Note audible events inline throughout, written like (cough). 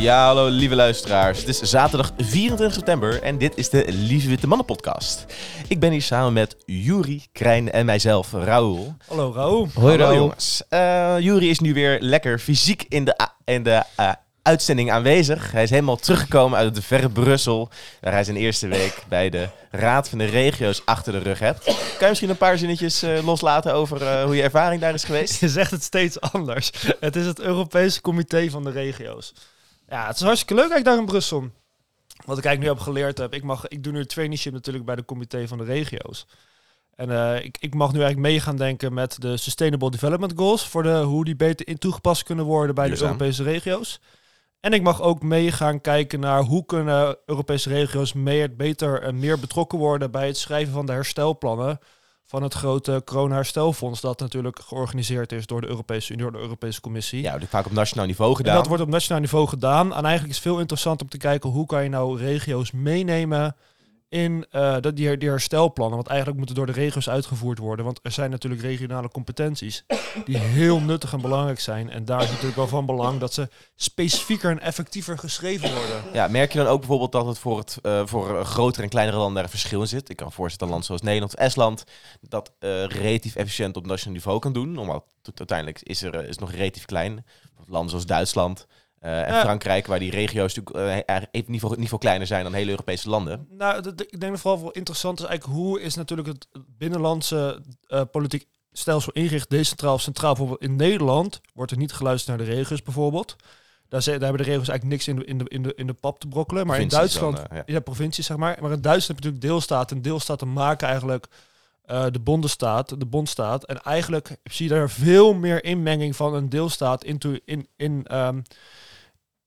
Ja, hallo lieve luisteraars. Het is zaterdag 24 september en dit is de Lieve Witte Mannen podcast. Ik ben hier samen met Juri, Krijn en mijzelf, Raoul. Hallo Raoul. Hoi Hallo jongens. Uh, Juri is nu weer lekker fysiek in de, in de uh, uitzending aanwezig. Hij is helemaal teruggekomen uit het verre Brussel, waar hij zijn eerste week (laughs) bij de Raad van de Regio's achter de rug hebt. Kan je misschien een paar zinnetjes uh, loslaten over uh, hoe je ervaring daar is geweest? (laughs) Je zegt het steeds anders. Het is het Europese Comité van de Regio's. Ja, het is hartstikke leuk eigenlijk daar in Brussel. Wat ik eigenlijk nu heb geleerd heb, ik, mag, ik doe nu een traineeship natuurlijk bij de Comité van de Regio's. En uh, ik, ik mag nu eigenlijk mee gaan denken met de Sustainable Development Goals, voor de, hoe die beter in toegepast kunnen worden bij de Europese regio's. En ik mag ook mee gaan kijken naar hoe kunnen Europese regio's meer, beter en meer betrokken worden bij het schrijven van de herstelplannen van het grote corona-herstelfonds dat natuurlijk georganiseerd is door de Europese Unie, door de Europese Commissie. Ja, dat vaak op nationaal niveau gedaan. En dat wordt op nationaal niveau gedaan. En eigenlijk is het veel interessant om te kijken hoe kan je nou regio's meenemen in uh, die, die herstelplannen. Want eigenlijk moeten door de regio's uitgevoerd worden. Want er zijn natuurlijk regionale competenties die heel nuttig en belangrijk zijn. En daar is natuurlijk wel van belang dat ze specifieker en effectiever geschreven worden. Ja, merk je dan ook bijvoorbeeld dat het voor, het, uh, voor grotere en kleinere landen daar verschil in zit? Ik kan voorstellen een land zoals Nederland of Estland dat relatief efficiënt op nationaal niveau kan doen. Omdat uiteindelijk is er is nog relatief klein. Landen zoals Duitsland uh, en Frankrijk, waar die regio's natuurlijk uh, even niveau, niveau kleiner zijn dan hele Europese landen. Nou, ik denk dat vooral wel interessant is eigenlijk hoe is natuurlijk het binnenlandse uh, politiek stelsel ingericht, decentraal of centraal. Bijvoorbeeld in Nederland wordt er niet geluisterd naar de regio's bijvoorbeeld. Daar, daar hebben de regio's eigenlijk niks in de, in de, in de, in de pap te brokkelen. Maar in Duitsland, dan, ja. ja, provincies zeg maar. Maar in Duitsland heb je natuurlijk deelstaten. En deelstaten maken eigenlijk uh, de bondenstaat, de bondstaat. En eigenlijk zie je daar veel meer inmenging van een deelstaat into, in, in, um,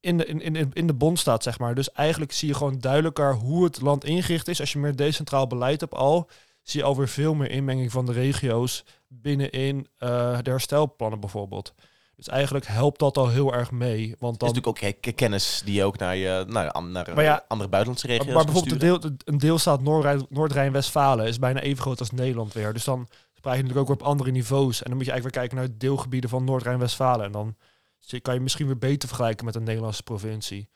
in de, in, in, in de bondstaat, zeg maar. Dus eigenlijk zie je gewoon duidelijker hoe het land ingericht is. Als je meer decentraal beleid hebt al, zie je alweer veel meer inmenging van de regio's binnenin uh, de herstelplannen bijvoorbeeld. Dus eigenlijk helpt dat al heel erg mee. Want dan... is natuurlijk ook kennis die je ook naar, je, naar, naar ja, andere buitenlandse regio's Maar bijvoorbeeld deel, een deelstaat Noord-Rijn-Westfalen is bijna even groot als Nederland weer. Dus dan praat je natuurlijk ook weer op andere niveaus. En dan moet je eigenlijk weer kijken naar de deelgebieden van Noord-Rijn-Westfalen. En dan kan je misschien weer beter vergelijken met een Nederlandse provincie.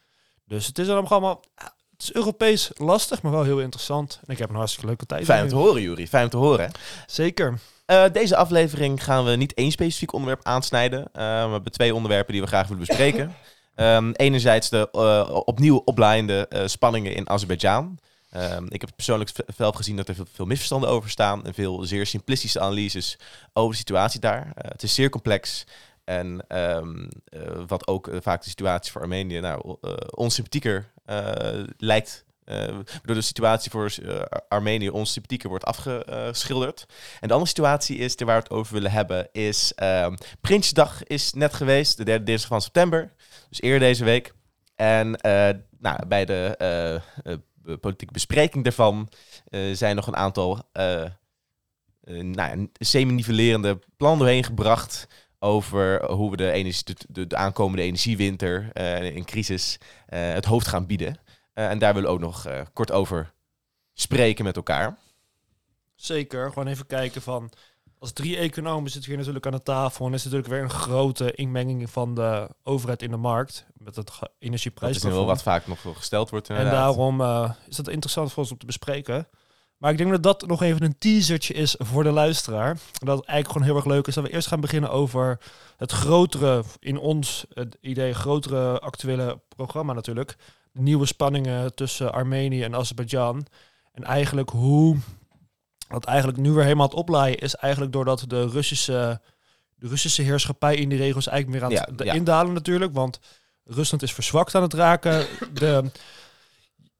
Dus het is dan allemaal... Het is Europees lastig, maar wel heel interessant. En ik heb een hartstikke leuke tijd. Fijn om te horen, Jury. Fijn om te horen. Zeker. Uh, deze aflevering gaan we niet één specifiek onderwerp aansnijden. Uh, we hebben twee onderwerpen die we graag willen bespreken. um, (laughs) enerzijds de uh, opnieuw oplaaiende spanningen in Azerbeidzjan. Um, ik heb persoonlijk zelf gezien dat er veel, veel, misverstanden over staan en veel zeer simplistische analyses over de situatie daar. het is zeer complex. En um, uh, wat ook uh, vaak de situatie voor Armenië nou, uh, lijkt. door de situatie voor Armenië onsympathieker wordt afgeschilderd. En de andere situatie is, waar we het over willen hebben, is um, Prinsjesdag is net geweest, de derde dinsdag van september. Dus eerder deze week. En nou, bij de politieke bespreking daarvan zijn nog een aantal nou, semi-nivellerende plannen doorheen gebracht over hoe we de, energie, de, de aankomende energiewinter uh, in crisis uh, het hoofd gaan bieden. Uh, en daar willen we ook nog kort over spreken met elkaar. Zeker, gewoon even kijken van... Als drie economen zitten hier natuurlijk aan de tafel... en is natuurlijk weer een grote inmenging van de overheid in de markt... met het energieprijs. Dat is wel wat vaak nog gesteld wordt inderdaad. En daarom is dat interessant voor ons om te bespreken... Maar ik denk dat dat nog even een teasertje is voor de luisteraar. Dat het eigenlijk gewoon heel erg leuk is dat we eerst gaan beginnen over het grotere, in ons het idee, grotere actuele programma natuurlijk. De nieuwe spanningen tussen Armenië en Azerbeidzjan. En eigenlijk hoe wat eigenlijk nu weer helemaal het oplaaien is, eigenlijk doordat de Russische, de Russische heerschappij in die regels eigenlijk meer aan het ja, indalen natuurlijk. Want Rusland is verzwakt aan het raken. De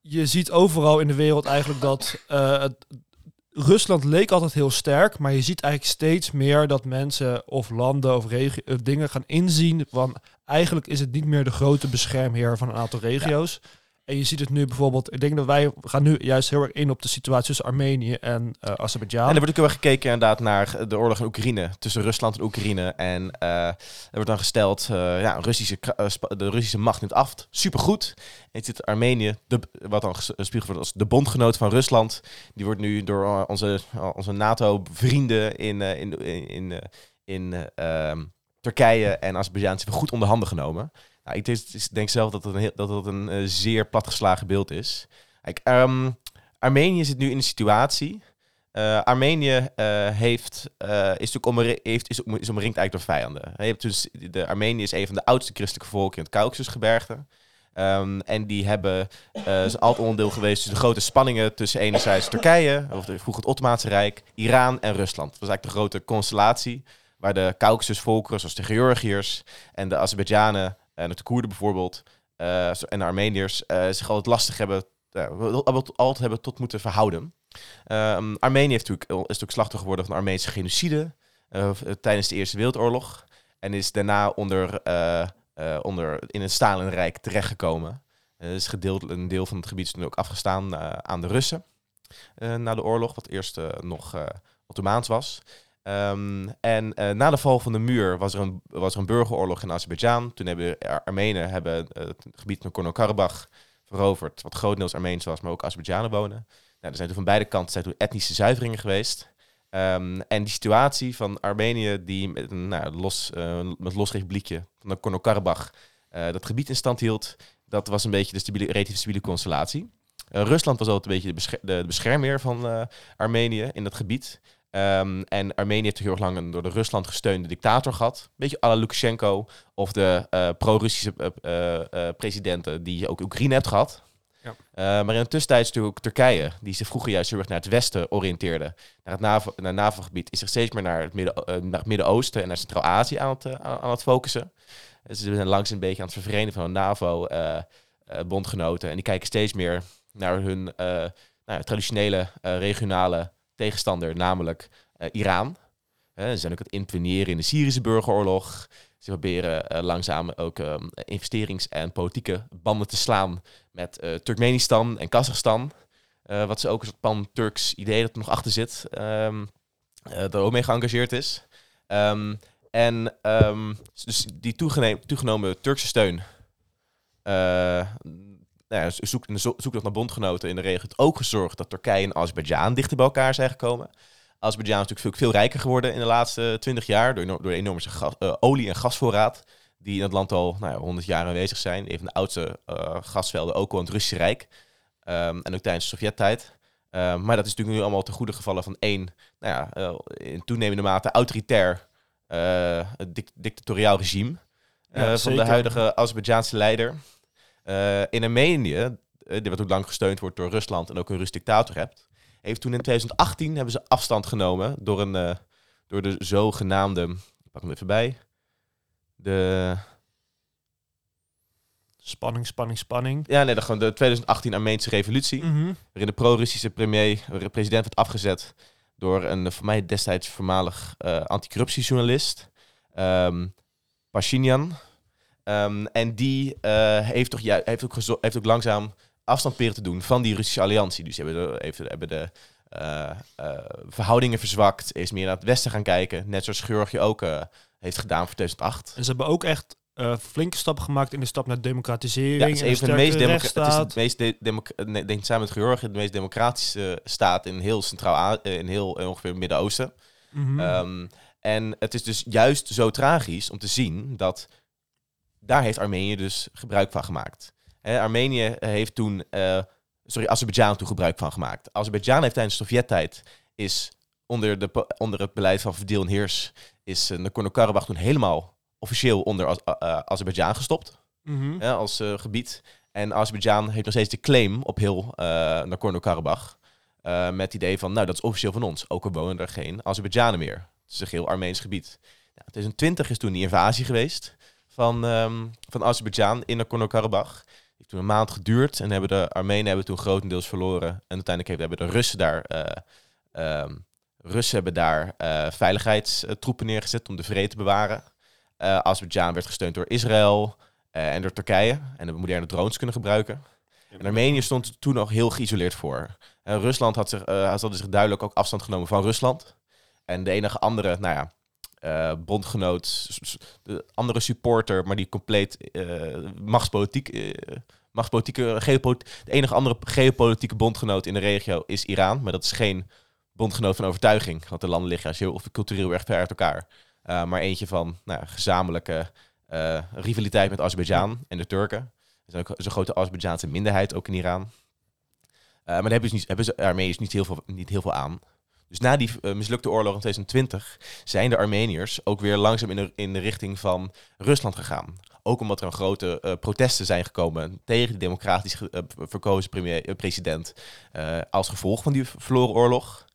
je ziet overal in de wereld eigenlijk dat het, Rusland leek altijd heel sterk, maar je ziet eigenlijk steeds meer dat mensen of landen of eh, dingen gaan inzien van eigenlijk is het niet meer de grote beschermheer van een aantal regio's. En je ziet het nu bijvoorbeeld, ik denk dat wij gaan nu juist heel erg in op de situatie tussen Armenië en uh, Azerbeidzjan. En er wordt ook erg gekeken inderdaad naar de oorlog in Oekraïne, tussen Rusland en Oekraïne. En uh, er wordt dan gesteld, uh, ja, Russische, de Russische macht neemt af, supergoed. En je ziet Armenië, wat dan gespiegeld wordt als de bondgenoot van Rusland. Die wordt nu door onze, onze NATO-vrienden in, in, in, in, in Turkije en Azerbeidzjan goed onder handen genomen. Ik denk, zelf dat het een, dat een eh, zeer platgeslagen beeld is. Kijk, ehm, Armenië zit nu in een situatie. eh, Armenië eh, heeft, is natuurlijk omri- heeft, is, omringd eigenlijk door vijanden. Hebt dus, de Armenië is een van de oudste christelijke volken in het Caucasusgebergte. Ehm, en die hebben, altijd onderdeel geweest tussen de grote spanningen tussen enerzijds Turkije, of vroeger het Ottomaanse Rijk, Iran en Rusland. Dat was eigenlijk de grote constellatie waar de Caucasusvolkeren, zoals de Georgiërs en de Azerbeidzjanen en de Koerden bijvoorbeeld, eh, en de Armeniërs, eh, zich altijd lastig hebben, altijd, hebben tot moeten verhouden. Ehm, Armenië heeft natuurlijk, is natuurlijk slachtoffer geworden van de Armeense genocide eh, tijdens de Eerste Wereldoorlog. En is daarna onder, eh, eh, onder, in het Stalinrijk terechtgekomen. Eh is gedeeld, een deel van het gebied is nu ook afgestaan eh, aan de Russen eh, na de oorlog, wat eerst eh, nog eh Ottomaans was. Ehm, en eh, na de val van de muur was er een, was er een burgeroorlog in Azerbeidzjan. Toen hebben Ar- Armenen hebben, eh, het gebied van Nagorno-Karabakh veroverd, wat grotendeels Armeens was, maar ook Azerbeidzjanen wonen. Nou, er zijn toen van beide kanten zijn toen etnische zuiveringen geweest. Ehm, en die situatie van Armenië, die met een nou, los, eh, met los van Nagorno-Karabakh eh, dat gebied in stand hield, dat was een beetje de stabiele, relatief stabiele constellatie. Rusland was altijd een beetje de, bescher- de, de beschermheer van Armenië in dat gebied. Ehm, en Armenië heeft heel erg lang een door de Rusland gesteunde dictator gehad. Een beetje à la Lukashenko of de eh, pro-Russische eh, presidenten die je ook Oekraïne hebt gehad. Ja. Maar in de tussentijd is natuurlijk ook Turkije, die zich vroeger juist heel erg naar het westen oriënteerde. Naar het NAVO, naar het NAVO-gebied, is zich steeds meer naar het Midden- naar het Midden-Oosten en naar Centraal-Azië aan, het, aan, het focussen. Dus ze zijn langs een beetje aan het ververenigen van de NAVO-bondgenoten. en die kijken steeds meer naar hun nou, traditionele regionale tegenstander, namelijk eh, Iran. Eh, ze zijn ook het interveneren in de Syrische burgeroorlog. Ze proberen eh, langzaam ook eh, investerings- en politieke banden te slaan met eh, Turkmenistan en Kazachstan. Wat ze ook een soort pan-Turks idee dat er nog achter zit, ehm eh, daar ook mee geëngageerd is. Ehm, en ehm, dus die toegenomen Turkse steun nou ja, zoek, in de zo- zoektocht naar bondgenoten in de regio ook gezorgd dat Turkije en Azerbeidzjan dichter bij elkaar zijn gekomen. Azerbeidzjan is natuurlijk veel, veel rijker geworden in de laatste twintig jaar door, door de enorme gas- eh, olie- en gasvoorraad die in het land al nou ja, 100 jaar aanwezig zijn. Een van de oudste eh, gasvelden ook al in het Russische Rijk. Ehm, en ook tijdens de Sovjet-tijd. Ehm, maar dat is natuurlijk nu allemaal ten goede gevallen van één, nou ja, eh, in toenemende mate autoritair dic- dictatoriaal regime Ja, van de huidige Azerbeidzjaanse leider. Eh, in Armenië, eh, die wat ook lang gesteund wordt door Rusland en ook een Rus dictator hebt, heeft toen in 2018 hebben ze afstand genomen door, een, eh, door de zogenaamde, ik pak hem even bij, de, Spanning, spanning, spanning. ja nee, de, gewoon de 2018 Armeense revolutie, Mhm. waarin de pro-Russische premier, president werd afgezet door een voor mij destijds voormalig eh anticorruptiejournalist, ehm Pashinyan. Ehm, en die eh, heeft, toch ju- heeft, ook heeft ook langzaam afstand proberen te doen van die Russische alliantie. Dus ze hebben de, heeft, hebben de eh, eh, verhoudingen verzwakt, is meer naar het westen gaan kijken. Net zoals Georgië ook heeft gedaan voor 2008. En ze hebben ook echt flinke stappen gemaakt in de stap naar democratisering. Ja, het is en een van de meest het is het meest de- nee, denk samen met Georgië de meest democratische staat in heel Centraal in heel ongeveer het Midden-Oosten. Mhm. Ehm, en het is dus juist zo tragisch om te zien dat daar heeft Armenië dus gebruik van gemaakt. Armenië heeft toen, eh, sorry, Azerbeidzjan toen gebruik van gemaakt. Azerbeidzjan heeft tijdens de Sovjet-tijd is onder, de, onder het beleid van verdeel en heers is uh, Nagorno-Karabakh toen helemaal officieel onder Az- eh, Azerbeidzjan gestopt Mhm. als eh, gebied. En Azerbeidzjan heeft nog steeds de claim op heel eh Nagorno-Karabakh. eh, met het idee van, nou, dat is officieel van ons. Ook al wonen er geen Azerbeidzjanen meer. Het is een heel Armeens gebied. Nou, 2020 is toen die invasie geweest van, ehm van Azerbeidzjan in Nagorno-Karabakh. Heeft toen een maand geduurd en hebben de Armenen hebben toen grotendeels verloren. En uiteindelijk hebben de Russen daar, eh, ehm, Russen hebben daar eh, veiligheidstroepen neergezet om de vrede te bewaren. Eh Azerbeidzjan werd gesteund door Israël en door Turkije. En hebben moderne drones kunnen gebruiken. En Armenië stond toen nog heel geïsoleerd voor. En Rusland had zich, had zich duidelijk ook afstand genomen van Rusland. En de enige andere, nou ja, eh, bondgenoot, de andere supporter, maar die compleet eh machtspolitiek, eh, machtspolitieke, de enige andere geopolitieke bondgenoot in de regio is Iran. Maar dat is geen bondgenoot van overtuiging, want de landen liggen juist heel of cultureel erg ver uit elkaar. Maar eentje van nou, gezamenlijke rivaliteit met Azerbeidzjan en de Turken. Er zijn ook zo'n grote Azerbeidzjaanse minderheid ook in Iran. Maar daar hebben ze, niet, hebben ze Armeniërs niet heel, veel, niet heel veel aan. Dus na die eh, mislukte oorlog in 2020 zijn de Armeniërs ook weer langzaam in de, in de richting van Rusland gegaan. Ook omdat er een grote eh, protesten zijn gekomen tegen de democratisch eh, verkozen premier, president. als gevolg van die verloren oorlog.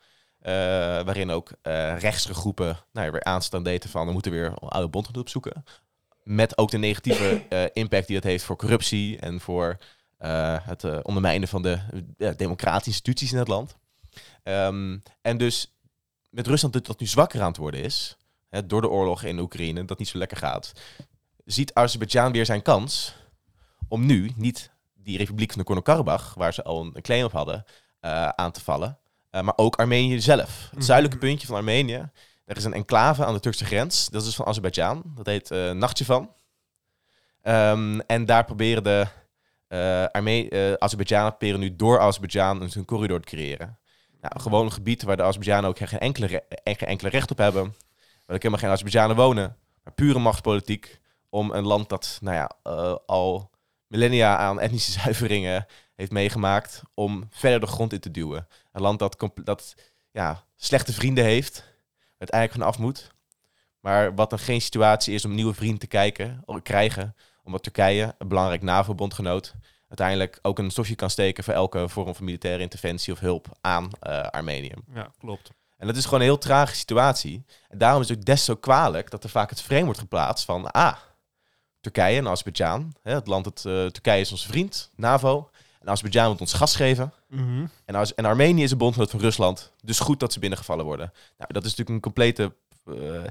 Waarin ook rechtse groepen nou, ja, weer aanstaan deden van we moeten weer een oude bondgenoot opzoeken. Met ook de negatieve (coughs) impact die het heeft voor corruptie en voor het ondermijnen van de democratische instituties in het land. Ehm, en dus met Rusland dat dat nu zwakker aan het worden is, hè, door de oorlog in Oekraïne, dat niet zo lekker gaat, ziet Azerbeidzjan weer zijn kans om nu niet die republiek van de Nagorno-Karabakh, waar ze al een claim op hadden, eh, aan te vallen, eh, maar ook Armenië zelf. Het Mhm. zuidelijke puntje van Armenië. Er is een enclave aan de Turkse grens. Dat is dus van Azerbeidzjan. Dat heet eh Nachtjevan. Ehm, en daar proberen de Arme Azerbeidzjanen proberen nu door Azerbeidzjan een, een corridor te creëren. Nou, gewoon een gebied waar de Azerbeidzjanen ook geen enkele, eh, geen enkele recht op hebben. Waar ook helemaal geen Azerbeidzjanen wonen. Maar pure machtspolitiek om een land dat nou ja, eh, al millennia aan etnische (laughs) zuiveringen heeft meegemaakt, om verder de grond in te duwen. Een land dat, dat ja, slechte vrienden heeft, het eigenlijk van af moet. Maar wat dan geen situatie is om nieuwe vriend te kijken, krijgen, omdat Turkije, een belangrijk NAVO-bondgenoot, uiteindelijk ook een stofje kan steken voor elke vorm van militaire interventie of hulp aan eh, Armenië. Ja, klopt. En dat is gewoon een heel trage situatie. En daarom is het ook des zo kwalijk dat er vaak het frame wordt geplaatst van... Ah, Turkije en Azerbeidzjan. Het land, het, eh, Turkije is onze vriend, NAVO. En Azerbeidzjan moet ons gas geven. Mhm. En, Ar- en Armenië is een bondgenoot van Rusland. Dus goed dat ze binnengevallen worden. Nou, dat is natuurlijk een complete... eh,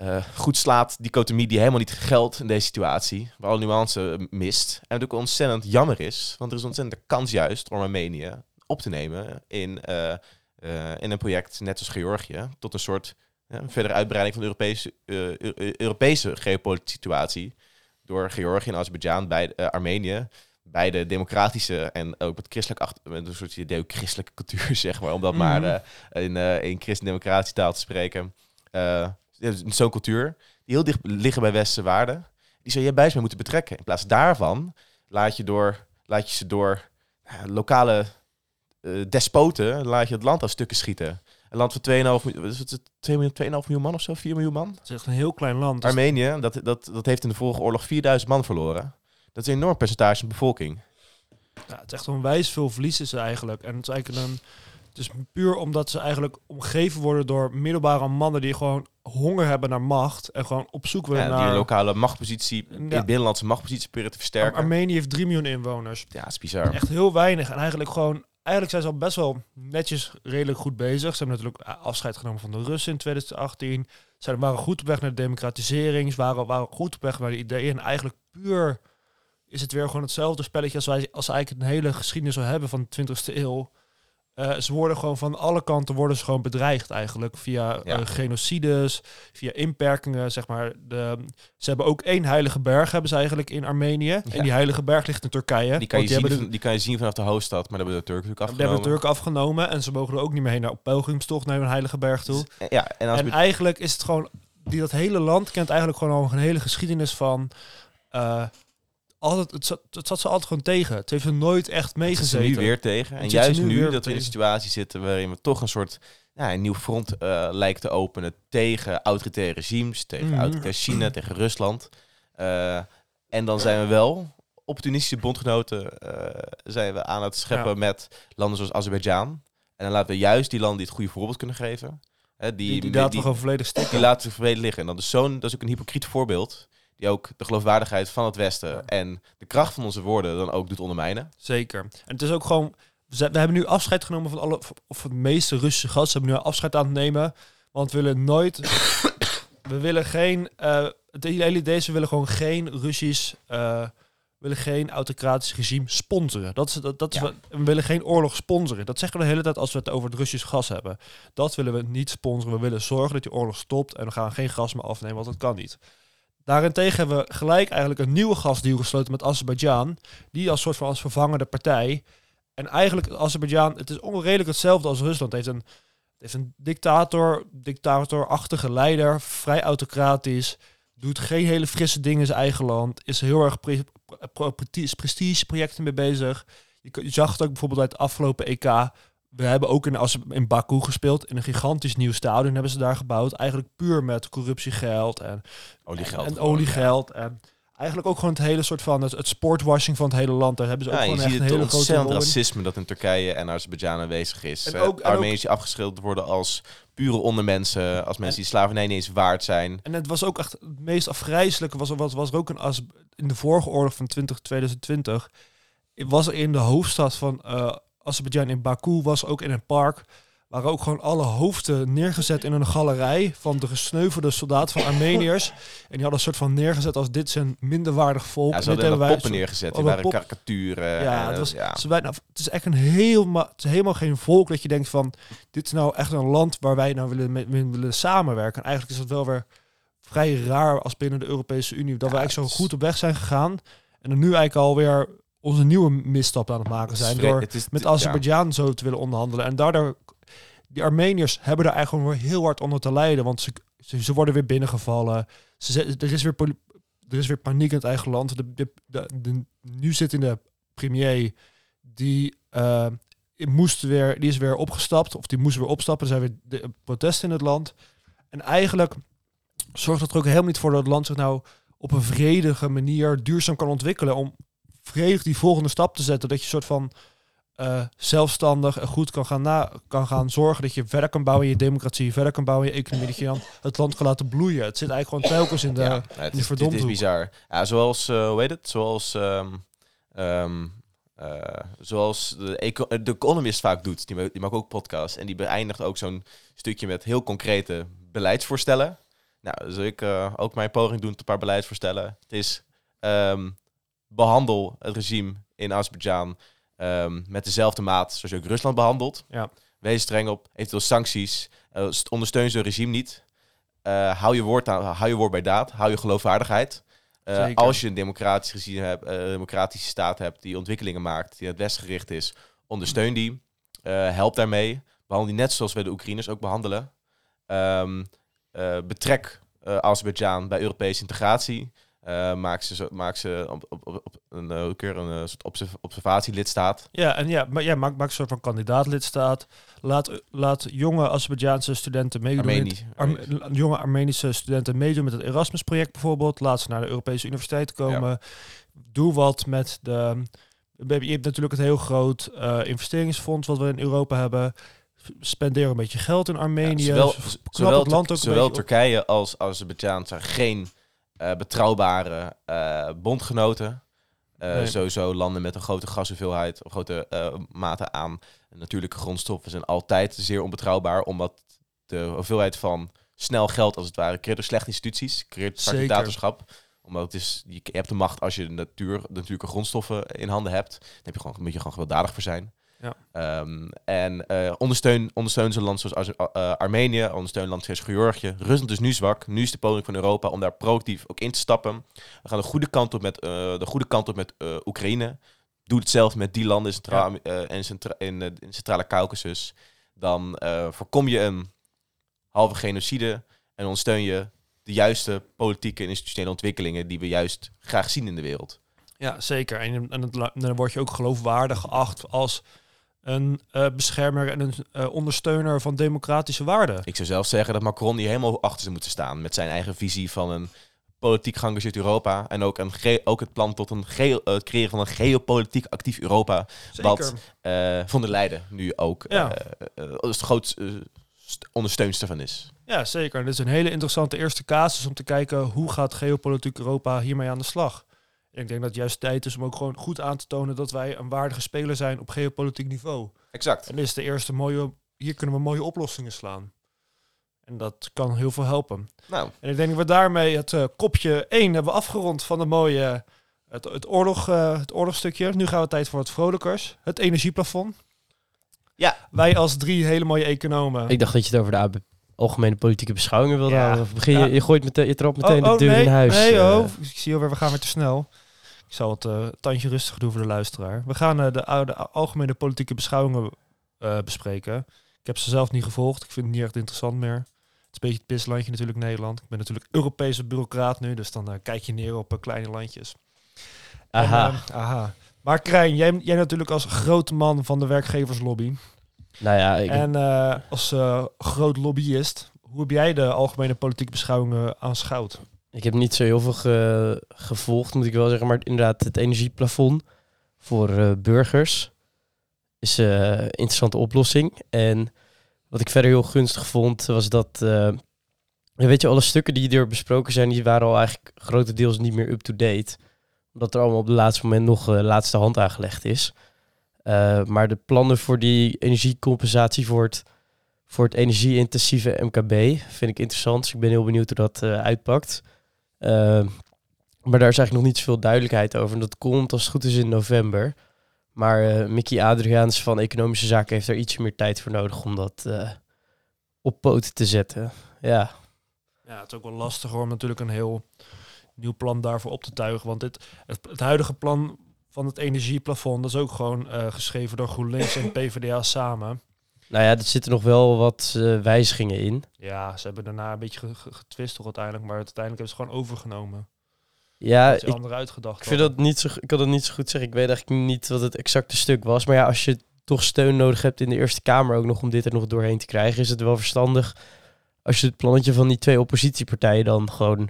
eh, goed slaat dichotomie die helemaal niet geldt in deze situatie. Waar alle nuance mist. En ook ontzettend jammer is. Want er is ontzettend de kans juist om Armenië op te nemen in, eh, eh, in een project net als Georgië. Tot een soort verdere uitbreiding van de Europese, Eu- Europese geopolitische situatie. Door Georgië en Azerbeidzjan bij Armenië beide democratische en ook met christelijk achter, met een soort judeo-christelijke cultuur, (laughs) zeg maar, om dat maar Mhm. eh, in, eh in christen-democratische taal te spreken. Zo'n cultuur, die heel dicht liggen bij westerse waarden, die zou je bij moeten betrekken. In plaats daarvan laat je, door, laat je ze door eh, lokale eh, despoten, laat je het land aan stukken schieten. Een land van 2,5 miljoen, wat is het, 2 miljoen, 2,5 miljoen man of zo, 4 miljoen man? Het is echt een heel klein land. Dus Armenië, dat, dat, dat heeft in de vorige oorlog 4000 man verloren. Dat is een enorm percentage van de bevolking. ja, het is echt onwijs veel verliezen ze eigenlijk. En het is eigenlijk een... Het is puur omdat ze eigenlijk omgeven worden door middelbare mannen die gewoon honger hebben naar macht. En gewoon op zoek willen Ja, die naar... een lokale machtpositie, Ja. in binnenlandse machtpositie proberen te versterken. Armenië heeft 3 miljoen inwoners. ja, is bizar. Echt heel weinig. En eigenlijk gewoon... Eigenlijk zijn ze al best wel netjes redelijk goed bezig. Ze hebben natuurlijk eh, afscheid genomen van de Russen in 2018. Ze waren goed op weg naar de democratisering. Ze waren, waren goed op weg naar de ideeën. En eigenlijk puur is het weer gewoon hetzelfde spelletje als wij als eigenlijk een hele geschiedenis zou hebben van de 20e eeuw. Eh, ze worden gewoon van alle kanten worden ze gewoon bedreigd eigenlijk via Ja. eh, genocides, via inperkingen, zeg maar. De, ze hebben ook één heilige berg hebben ze eigenlijk in Armenië. En die heilige berg ligt in Turkije. Die kan, je die zien, de- die kan je zien vanaf de hoofdstad, maar dat hebben de Turken natuurlijk die hebben afgenomen. de Turken afgenomen en ze mogen er ook niet meer heen naar op pelgrimstocht naar een heilige berg toe. Dus, Ja, en als En we- eigenlijk is het gewoon, die, dat hele land kent eigenlijk gewoon al een hele geschiedenis van, eh, altijd, het, zat, het zat ze altijd gewoon tegen. Het heeft er nooit echt meegezeten. nu weer tegen. En juist nu dat we in een situatie zitten waarin we toch een soort ja, een nieuw front eh, lijkt te openen tegen autoritaire regimes, tegen Mhm. autoritair China, tegen Rusland. Eh, en dan zijn we wel opportunistische bondgenoten eh, zijn we aan het scheppen Ja. met landen zoals Azerbeidzjan. En dan laten we juist die landen die het goede voorbeeld kunnen geven. Hè, die, Die, die, laten we gewoon volledig stikken. Die laten ze verleden liggen. En dat is, zo'n, dat is ook een hypocriet voorbeeld. Die ook de geloofwaardigheid van het Westen Ja. en de kracht van onze woorden dan ook doet ondermijnen. Zeker. En het is ook gewoon... We we hebben nu afscheid genomen van alle... Of de meeste Russische gasten hebben nu afscheid aan het nemen. Want we willen nooit... (coughs) we willen geen... eh het hele idee is, we willen gewoon geen Russisch... we willen geen autocratisch regime sponsoren. Dat is, dat, dat is Ja. wat, we willen geen oorlog sponsoren. Dat zeggen we de hele tijd als we het over het Russisch gas hebben. Dat willen we niet sponsoren. We willen zorgen dat die oorlog stopt. En we gaan geen gas meer afnemen, want dat kan niet. Daarentegen hebben we gelijk eigenlijk een nieuwe gasdeal gesloten met Azerbeidzjan. Die als soort van als vervangende partij. En eigenlijk Azerbeidzjan, het is onredelijk hetzelfde als Rusland. Het heeft een, heeft een dictator, dictatorachtige leider, vrij autocratisch. doet geen hele frisse dingen in zijn eigen land. Is heel erg pre pro prestigeprojecten mee bezig. Je, je, zag het ook bijvoorbeeld uit het afgelopen EK. We hebben ook in, als, in Baku gespeeld. In een gigantisch nieuw stadion hebben ze daar gebouwd. Eigenlijk puur met corruptiegeld en oliegeld. En, en oliegeld. En eigenlijk ook gewoon het hele soort van het, het sportwashing van het hele land. Daar hebben ze ook ja, gewoon je echt een hele grote rol racisme dat in Turkije en Azerbeidzjan aanwezig is. En Eh, ook- en ook- Armeniërs die afgeschilderd worden als pure ondermensen, als mensen die slavernij niet eens waard zijn. En het was ook echt het meest afgrijzelijke. Was, er- was, was er ook een as in de vorige oorlog van 20, 2020. Was er in de hoofdstad van eh Azerbeidzjan in Baku, was ook in een park. Waren ook gewoon alle hoofden neergezet in een galerij van de gesneuvelde soldaten van Armeniërs. (laughs) en die hadden een soort van neergezet als dit een minderwaardig volk. Ja, En ze hadden hebben wij poppen neergezet, die waren pop- karikaturen. Ja, en, het, was, ja. Ze bijna, het is echt een het is helemaal geen volk dat je denkt van, dit is nou echt een land waar wij nou willen, mee, willen samenwerken. En eigenlijk is het wel weer vrij raar als binnen de Europese Unie, dat Ja, we eigenlijk zo goed op weg zijn gegaan. En er nu eigenlijk alweer onze nieuwe misstap aan het maken zijn vre- door het is- met ja. Azerbeidzjan zo te willen onderhandelen. En daardoor, die Armeniërs hebben daar eigenlijk gewoon weer heel hard onder te lijden, want ze, ze, ze worden weer binnengevallen. Ze, er is weer poli- er is weer paniek in het eigen land. De, de, de, de nu zittende premier, die eh, moest weer, die is weer opgestapt, of die moest weer opstappen. Er zijn weer de, protesten in het land. En eigenlijk zorgt dat er ook helemaal niet voor dat het land zich nou op een vredige manier duurzaam kan ontwikkelen. Om vredig die volgende stap te zetten. Dat je soort van eh, zelfstandig en goed kan gaan, na, kan gaan zorgen dat je verder kan bouwen in je democratie, verder kan bouwen in je economie, dat je dan het land kan laten bloeien. Het zit eigenlijk gewoon telkens in de... ja, het is, dit is bizar. Ja, zoals, eh, hoe heet het? Zoals, ehm, ehm, eh, zoals de, eco de Economist vaak doet. Die, ma- die maakt ook podcasts. En die beëindigt ook zo'n stukje met heel concrete beleidsvoorstellen. Nou, zal ik ook mijn poging doen tot een paar beleidsvoorstellen. Het is ehm, behandel het regime in Azerbeidzjan ehm, met dezelfde maat zoals je ook Rusland behandelt. Ja. Wees streng op, eventueel sancties. St- ondersteun zo'n regime niet. Eh, hou, je woord aan, hou je woord bij daad. Hou je geloofwaardigheid. Eh, als je een democratisch regime hebt, democratische staat hebt die ontwikkelingen maakt, die naar het westen gericht is, ondersteun die. Help daarmee. Behandel die net zoals we de Oekraïners ook behandelen. Ehm, eh, betrek Azerbeidzjan bij Europese integratie. Eh, maak ze, maak ze op, op, op, een, eh, een eh, soort observ- observatielidstaat. Ja, en ja, maar ja, maak, maak een soort van kandidaatlidstaat. Laat, laat jonge Azerbeidzjaanse studenten meedoen. Arme- jonge Armenische studenten meedoen met het Erasmus-project bijvoorbeeld. Laat ze naar de Europese universiteit komen. Doe wat met de... Je hebt natuurlijk het heel groot investeringsfonds wat we in Europa hebben. Spendeer een beetje geld in Armenië. Ja, zowel het land ook een zowel. Turkije als Azerbeidzjan zijn geen eh, betrouwbare eh, bondgenoten. Eh, Nee. Sowieso landen met een grote gashoeveelheid, of grote mate aan natuurlijke grondstoffen zijn altijd zeer onbetrouwbaar, omdat de hoeveelheid van snel geld, als het ware, creëert door slechte instituties, creëert Zeker. facilitatorschap. Omdat het is, je hebt de macht als je de natuur, de natuurlijke grondstoffen in handen hebt. Dan heb je gewoon, moet je gewoon gewelddadig voor zijn. Ja. Ehm, en eh, ondersteun, ondersteun zo'n land zoals eh, Armenië, ondersteun land zoals Georgië. Rusland is nu zwak. Nu is de poging van Europa om daar proactief ook in te stappen. We gaan de goede kant op met, eh, de goede kant op met Oekraïne. Doe hetzelfde met die landen in, Centraal, in, Centra- in, in Centrale Caucasus. Dan voorkom je een halve genocide en ondersteun je de juiste politieke en institutionele ontwikkelingen die we juist graag zien in de wereld. Ja, zeker. En, het dan word je ook geloofwaardig geacht als een eh, beschermer en een eh, ondersteuner van democratische waarden. Ik zou zelf zeggen dat Macron hier helemaal achter zou moeten staan met zijn eigen visie van een politiek geëngageerd Europa en ook, een ook het plan tot een eh, het creëren van een geopolitiek actief Europa, wat eh Von der Leyen nu ook Ja. als grootste st- ondersteunster van is. Ja, zeker. En dit is een hele interessante eerste casus om te kijken hoe gaat geopolitiek Europa hiermee aan de slag. En ik denk dat het juist tijd is om ook gewoon goed aan te tonen dat wij een waardige speler zijn op geopolitiek niveau. Exact. En dit is de eerste mooie, hier kunnen we mooie oplossingen slaan. En dat kan heel veel helpen. Nou, En ik denk dat we daarmee het eh, kopje 1 hebben afgerond van de mooie, het, het, oorlog, eh, het oorlogstukje. Nu gaan we tijd voor wat vrolijkers. Het energieplafond. Ja. Wij als drie hele mooie economen. Ik dacht dat je het over de AB algemene politieke beschouwingen wilde Ja. houden. Of begin je, je, gooit meteen, je trapt meteen oh, de deur nee, in huis. Nee, eh. oh, ik zie alweer, we gaan weer te snel. Ik zal het eh, tandje rustig doen voor de luisteraar. We gaan eh, de, oude algemene politieke beschouwingen bespreken. Ik heb ze zelf niet gevolgd. Ik vind het niet echt interessant meer. Het is een beetje het pislandje natuurlijk Nederland. Ik ben natuurlijk Europese bureaucraat nu, dus dan kijk je neer op kleine landjes. Aha. eh, aha. Maar Krijn, jij, jij natuurlijk als grote man van de werkgeverslobby nou ja, ik, en eh, als eh, groot lobbyist, hoe heb jij de algemene politieke beschouwingen aanschouwd? ik heb niet zo heel veel ge- gevolgd, moet ik wel zeggen. Maar inderdaad, het energieplafond voor eh, burgers is een interessante oplossing. En wat ik verder heel gunstig vond, was dat... weet je, alle stukken die er besproken zijn, die waren al eigenlijk grotendeels niet meer up-to-date. Omdat er allemaal op het laatste moment nog eh, laatste hand aangelegd is. Eh, maar de plannen voor die energiecompensatie voor het, voor het energie-intensieve MKB vind ik interessant. Dus ik ben heel benieuwd hoe dat eh, uitpakt. Eh, maar daar is eigenlijk nog niet zoveel duidelijkheid over. En dat komt als het goed is in november. Maar Mickey Adriaans van Economische Zaken heeft er ietsje meer tijd voor nodig om dat op poten te zetten. Ja, Ja, het is ook wel lastig om natuurlijk een heel nieuw plan daarvoor op te tuigen. Want dit, het huidige plan van het energieplafond, dat is ook gewoon eh, geschreven door GroenLinks en (laughs) PvdA samen. nou ja, er zitten nog wel wat eh, wijzigingen in. Ja, ze hebben daarna een beetje ge- ge- getwist uiteindelijk, maar uiteindelijk hebben ze gewoon overgenomen. Ja, ik, andere uitgedacht ik, vind dat niet zo, ik kan dat niet zo goed zeggen. Ik weet eigenlijk niet wat het exacte stuk was. Maar ja, als je toch steun nodig hebt in de Eerste Kamer ook nog om dit er nog doorheen te krijgen, is het wel verstandig als je het plannetje van die twee oppositiepartijen dan gewoon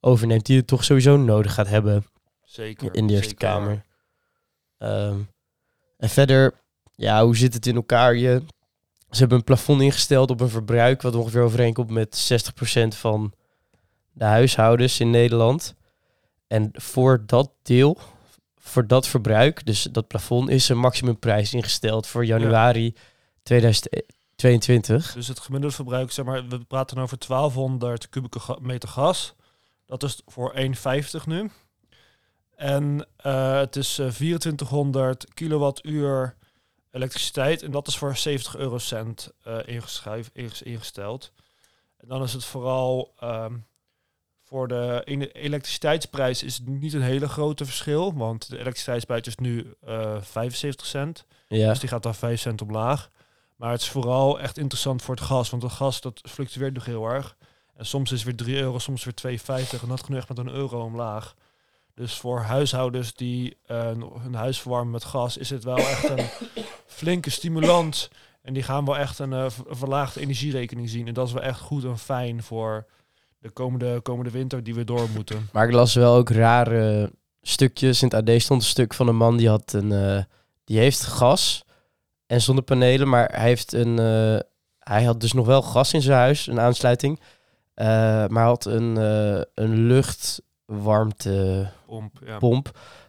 overneemt, die het toch sowieso nodig gaat hebben. Zeker. in de Eerste zeker. Kamer. Ehm, en verder, ja, hoe zit het in elkaar? Je, ze hebben een plafond ingesteld op een verbruik wat ongeveer overeenkomt met 60% van de huishoudens in Nederland. En voor dat deel, voor dat verbruik, dus dat plafond, is een maximumprijs ingesteld voor januari 2022. Dus het gemiddelde verbruik, zeg maar, we praten over 1200 kubieke meter gas. Dat is voor 1,50 nu. En eh, het is eh, 2400 kilowattuur elektriciteit. En dat is voor 70 eurocent eh inges- ingesteld. En dan is het vooral ehm, voor de elektriciteitsprijs is het niet een hele grote verschil. Want de elektriciteitsprijs is nu eh 75 cent. Ja, Dus die gaat dan 5 cent omlaag. Maar het is vooral echt interessant voor het gas. Want het gas dat fluctueert nog heel erg. En soms is het weer 3 euro, soms weer 2,50. En dat echt met een euro omlaag. Dus voor huishoudens die eh, hun huis verwarmen met gas... is het wel echt een (coughs) flinke stimulans. En die gaan wel echt een eh, ver- verlaagde energierekening zien. En dat is wel echt goed en fijn voor de komende, komende winter die we door moeten. maar ik las wel ook rare stukjes. In het AD stond een stuk van een man die had een, eh, die heeft gas en zonnepanelen, maar hij heeft een, hij had dus nog wel gas in zijn huis, een aansluiting, Eh, maar hij had een, een luchtwarmtepomp. Pomp, ja.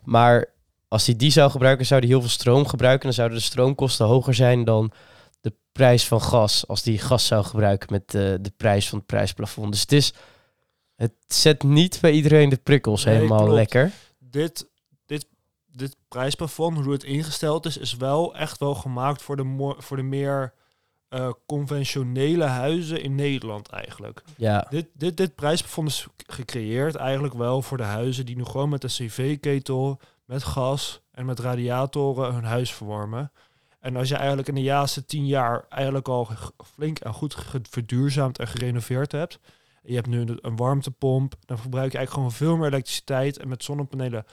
Maar als hij die zou gebruiken, zou hij heel veel stroom gebruiken. Dan zouden de stroomkosten hoger zijn dan de prijs van gas. Als die gas zou gebruiken met eh, de prijs van het prijsplafond. Dus het is, het zet niet bij iedereen de prikkels Nee, helemaal klopt. lekker. dit, dit, dit prijsplafond, hoe het ingesteld is, is wel echt wel gemaakt voor de, voor de meer eh, conventionele huizen in Nederland eigenlijk. Ja, Dit, dit, dit prijsplafond is gecreëerd eigenlijk wel voor de huizen die nu gewoon met een cv-ketel, met gas en met radiatoren hun huis verwarmen. En als je eigenlijk in de laatste tien jaar eigenlijk al flink en goed verduurzaamd en gerenoveerd hebt. Je hebt nu een- een warmtepomp, dan verbruik je eigenlijk gewoon veel meer elektriciteit. En met zonnepanelen.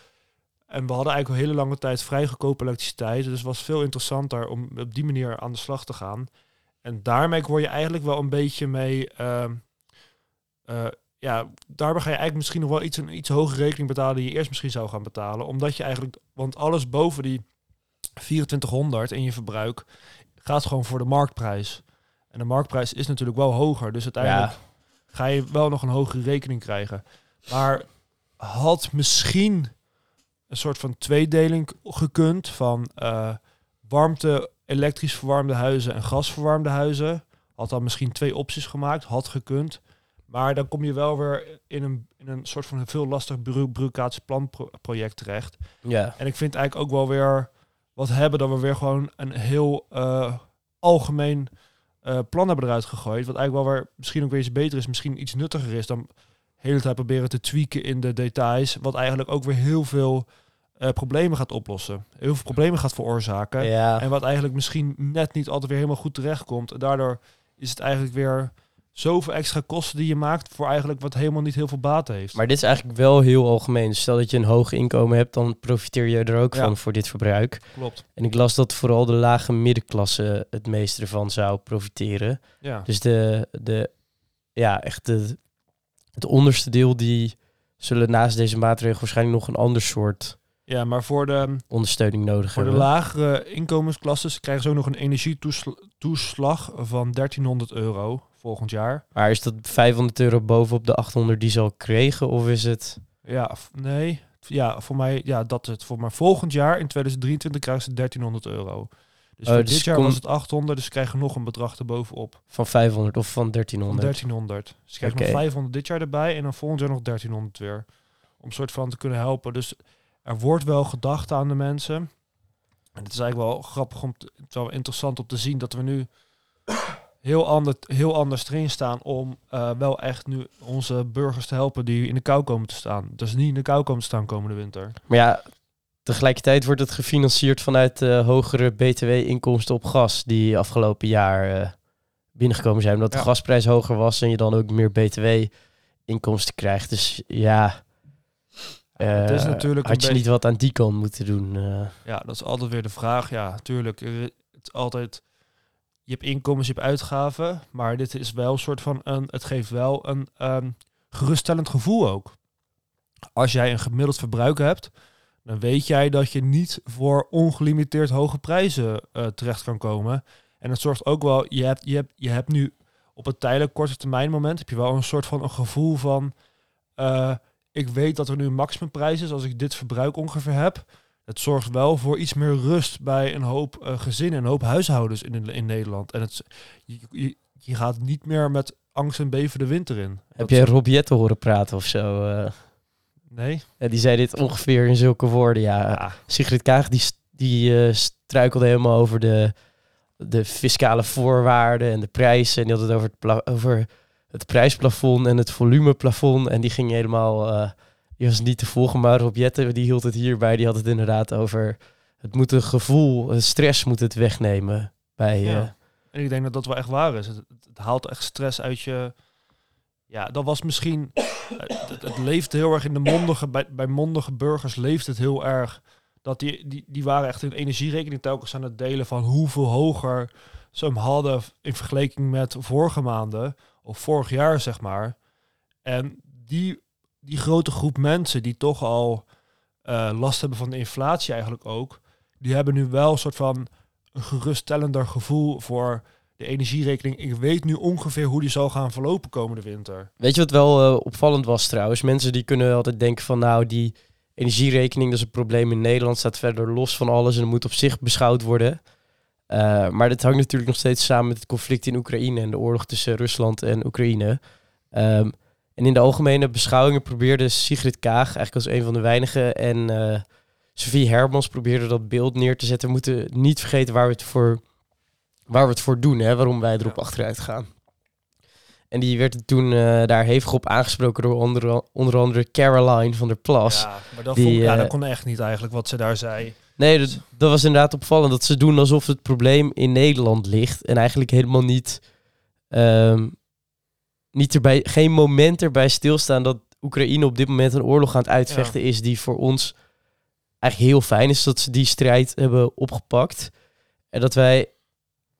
En we hadden eigenlijk al hele lange tijd vrij goedkope elektriciteit. Dus het was veel interessanter om op die manier aan de slag te gaan. En daarmee word je eigenlijk wel een beetje mee. ehm, eh, ja, daarbij ga je eigenlijk misschien nog wel iets, een iets hogere rekening betalen die je eerst misschien zou gaan betalen. Omdat je eigenlijk, want alles boven die 2400 in je verbruik gaat gewoon voor de marktprijs. En de marktprijs is natuurlijk wel hoger. Dus uiteindelijk ja, ga je wel nog een hogere rekening krijgen. Maar had misschien een soort van tweedeling gekund van eh, warmte, elektrisch verwarmde huizen en gasverwarmde huizen. Had dan misschien twee opties gemaakt, had gekund. Maar dan kom je wel weer in een, in een soort van een veel lastig bureau- bureaucratisch planproject terecht. ja. En ik vind eigenlijk ook wel weer wat hebben dat we weer gewoon een heel eh, algemeen eh, plan hebben eruit gegooid. Wat eigenlijk wel weer misschien ook weer iets beter is, misschien iets nuttiger is dan de hele tijd proberen te tweaken in de details. Wat eigenlijk ook weer heel veel eh, problemen gaat oplossen. Heel veel problemen gaat veroorzaken. ja. En wat eigenlijk misschien net niet altijd weer helemaal goed terechtkomt. En daardoor is het eigenlijk weer zoveel extra kosten die je maakt voor eigenlijk wat helemaal niet heel veel baat heeft. Maar dit is eigenlijk wel heel algemeen. Dus Stel dat je een hoog inkomen hebt, dan profiteer je er ook Ja. van voor dit verbruik. Klopt. En ik las dat vooral de lage middenklasse het meeste ervan zou profiteren. Ja. Dus de, de ja, echt de, het onderste deel, die zullen naast deze maatregel waarschijnlijk nog een ander soort ja, maar voor de, ondersteuning nodig voor de lagere inkomensklasses krijgen ze ook nog een energietoeslag van 1300 euro volgend jaar. Maar is dat 500 euro bovenop de 800 die ze al kregen? Of is het... Ja, nee. Ja, voor mij, ja, dat het. Voor maar volgend jaar, in 2023, krijgen ze 1300 euro. Dus Oh, voor dus dit jaar was het 800, dus ze krijgen nog een bedrag erbovenop. Van 500 of van Van 1300? 1300. Dus ze krijgen nog 500 dit jaar erbij en dan volgend jaar nog 1300 weer. Om soort van te kunnen helpen. Dus er wordt wel gedacht aan de mensen. En het is eigenlijk wel grappig om, te, het is wel interessant om te zien dat we nu (coughs) heel, ander, heel anders erin staan om eh, wel echt nu onze burgers te helpen die in de kou komen te staan. Dus niet in de kou komen te staan komende winter. Maar ja, tegelijkertijd wordt het gefinancierd vanuit eh, hogere btw-inkomsten op gas die afgelopen jaar eh, binnengekomen zijn. Omdat Ja. de gasprijs hoger was en je dan ook meer btw-inkomsten krijgt. Dus ja, het is eh, natuurlijk had je beetje- niet wat aan die kant moeten doen. eh. Ja, dat is altijd weer de vraag. Ja, natuurlijk. er- Het is altijd. Je hebt inkomens, je hebt uitgaven. Maar dit is wel een soort van een. Het geeft wel een ehm, geruststellend gevoel ook. Als jij een gemiddeld verbruik hebt, dan weet jij dat je niet voor ongelimiteerd hoge prijzen eh, terecht kan komen. En het zorgt ook wel. Je hebt, je hebt, je hebt nu op een tijdelijk korte termijn moment heb je wel een soort van een gevoel van. eh, ik weet dat er nu een maximumprijs is als ik dit verbruik ongeveer heb. Het zorgt wel voor iets meer rust bij een hoop eh, gezinnen en een hoop huishoudens in, in Nederland. En het, je, je, je gaat niet meer met angst en beven de winter in. Heb Dat jij is- Rob Jetten horen praten of zo? eh? Nee? Ja, die zei dit ongeveer in zulke woorden. Ja, Ja. Sigrid Kaag die, die eh, struikelde helemaal over de, de fiscale voorwaarden en de prijzen. En die had het over het, over het prijsplafond en het volumeplafond. En die ging helemaal... eh, die was niet te volgen, maar Rob Jetten, die hield het hierbij. Die had het inderdaad over... Het moet een gevoel, een stress moet het wegnemen bij... Ja. eh, En ik denk dat dat wel echt waar is. Het, het- het haalt echt stress uit je... Ja, dat was misschien... (coughs) het, het leeft heel erg in de mondige... Bij, bij mondige burgers leeft het heel erg... Dat die, die, die waren echt hun energierekening telkens aan het delen van hoeveel hoger ze hem hadden in vergelijking met vorige maanden of vorig jaar, zeg maar. En die, die grote groep mensen die toch al eh, last hebben van de inflatie eigenlijk ook, die hebben nu wel een soort van een geruststellender gevoel voor de energierekening. Ik weet nu ongeveer hoe die zal gaan verlopen komende winter. Weet je wat wel eh, opvallend was trouwens? Mensen die kunnen altijd denken van nou die energierekening dat is een probleem in Nederland, staat verder los van alles en moet op zich beschouwd worden. Eh, maar dit hangt natuurlijk nog steeds samen met het conflict in Oekraïne en de oorlog tussen Rusland en Oekraïne. Ehm, en in de algemene beschouwingen probeerde Sigrid Kaag, eigenlijk als een van de weinigen, en eh Sophie Hermans probeerden dat beeld neer te zetten. We moeten niet vergeten waar we het voor, waar we het voor doen, hè, waarom wij erop achteruit gaan. En die werd toen eh, daar hevig op aangesproken door onder, onder andere Caroline van der Plas. Ja, maar dat, Die, vond, ja, dat kon echt niet eigenlijk wat ze daar zei. Nee, dat, dat was inderdaad opvallend. Dat ze doen alsof het probleem in Nederland ligt. En eigenlijk helemaal niet... ehm, niet erbij, geen moment erbij stilstaan dat Oekraïne op dit moment een oorlog aan het uitvechten is... die voor ons eigenlijk heel fijn is dat ze die strijd hebben opgepakt. En dat wij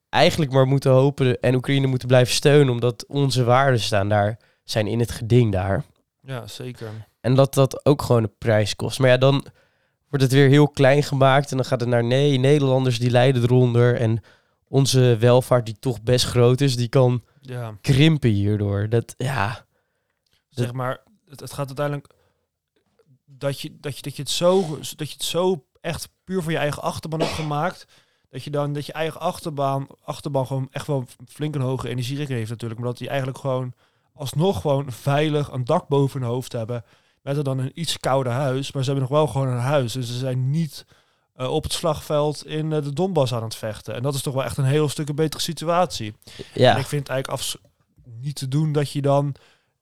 eigenlijk maar moeten hopen en Oekraïne moeten blijven steunen... omdat onze waarden staan daar, zijn in het geding daar. Ja, zeker. En dat dat ook gewoon een prijs kost. Maar ja, dan wordt het weer heel klein gemaakt. En dan gaat het naar nee, Nederlanders die lijden eronder. En onze welvaart, die toch best groot is, die kan Ja, krimpen hierdoor. Dat, ja, zeg maar, het, het gaat uiteindelijk dat je, dat, je, dat, je het zo, dat je het zo echt puur voor je eigen achterban hebt gemaakt. Dat je dan dat je eigen achterbaan, achterban gewoon echt wel flink een hoge energierekening heeft natuurlijk. Maar dat die eigenlijk gewoon alsnog gewoon veilig een dak boven hun hoofd hebben. Met er dan een iets kouder huis. Maar ze hebben nog wel gewoon een huis. Dus ze zijn niet eh, op het slagveld in eh, de Donbass aan het vechten. En dat is toch wel echt een heel stuk een betere situatie. ja. En ik vind het eigenlijk afs- niet te doen dat je dan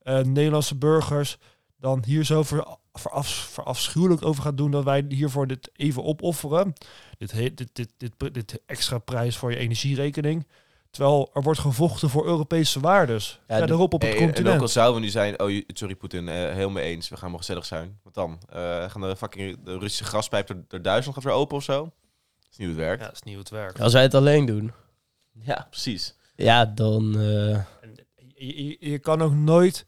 eh, Nederlandse burgers dan hier zo ver, veraf, verafschuwelijk over gaat doen dat wij hiervoor dit even opofferen. Dit, dit, dit, dit, dit, extra prijs voor je energierekening. Terwijl er wordt gevochten voor Europese waardes. Ja, verderop op het Hey, en ook continent. al zouden we nu zijn, oh je- sorry Poetin, eh heel mee eens, we gaan maar gezellig zijn. Wat dan? Eh, gaan de fucking de Russische gaspijp door, door Duitsland gaat weer open of zo? Dat is niet hoe het werkt. Ja, dat is niet hoe het werkt. Als wij het alleen doen, Ja, precies. ja, dan... eh, En Je, je, je kan ook nooit,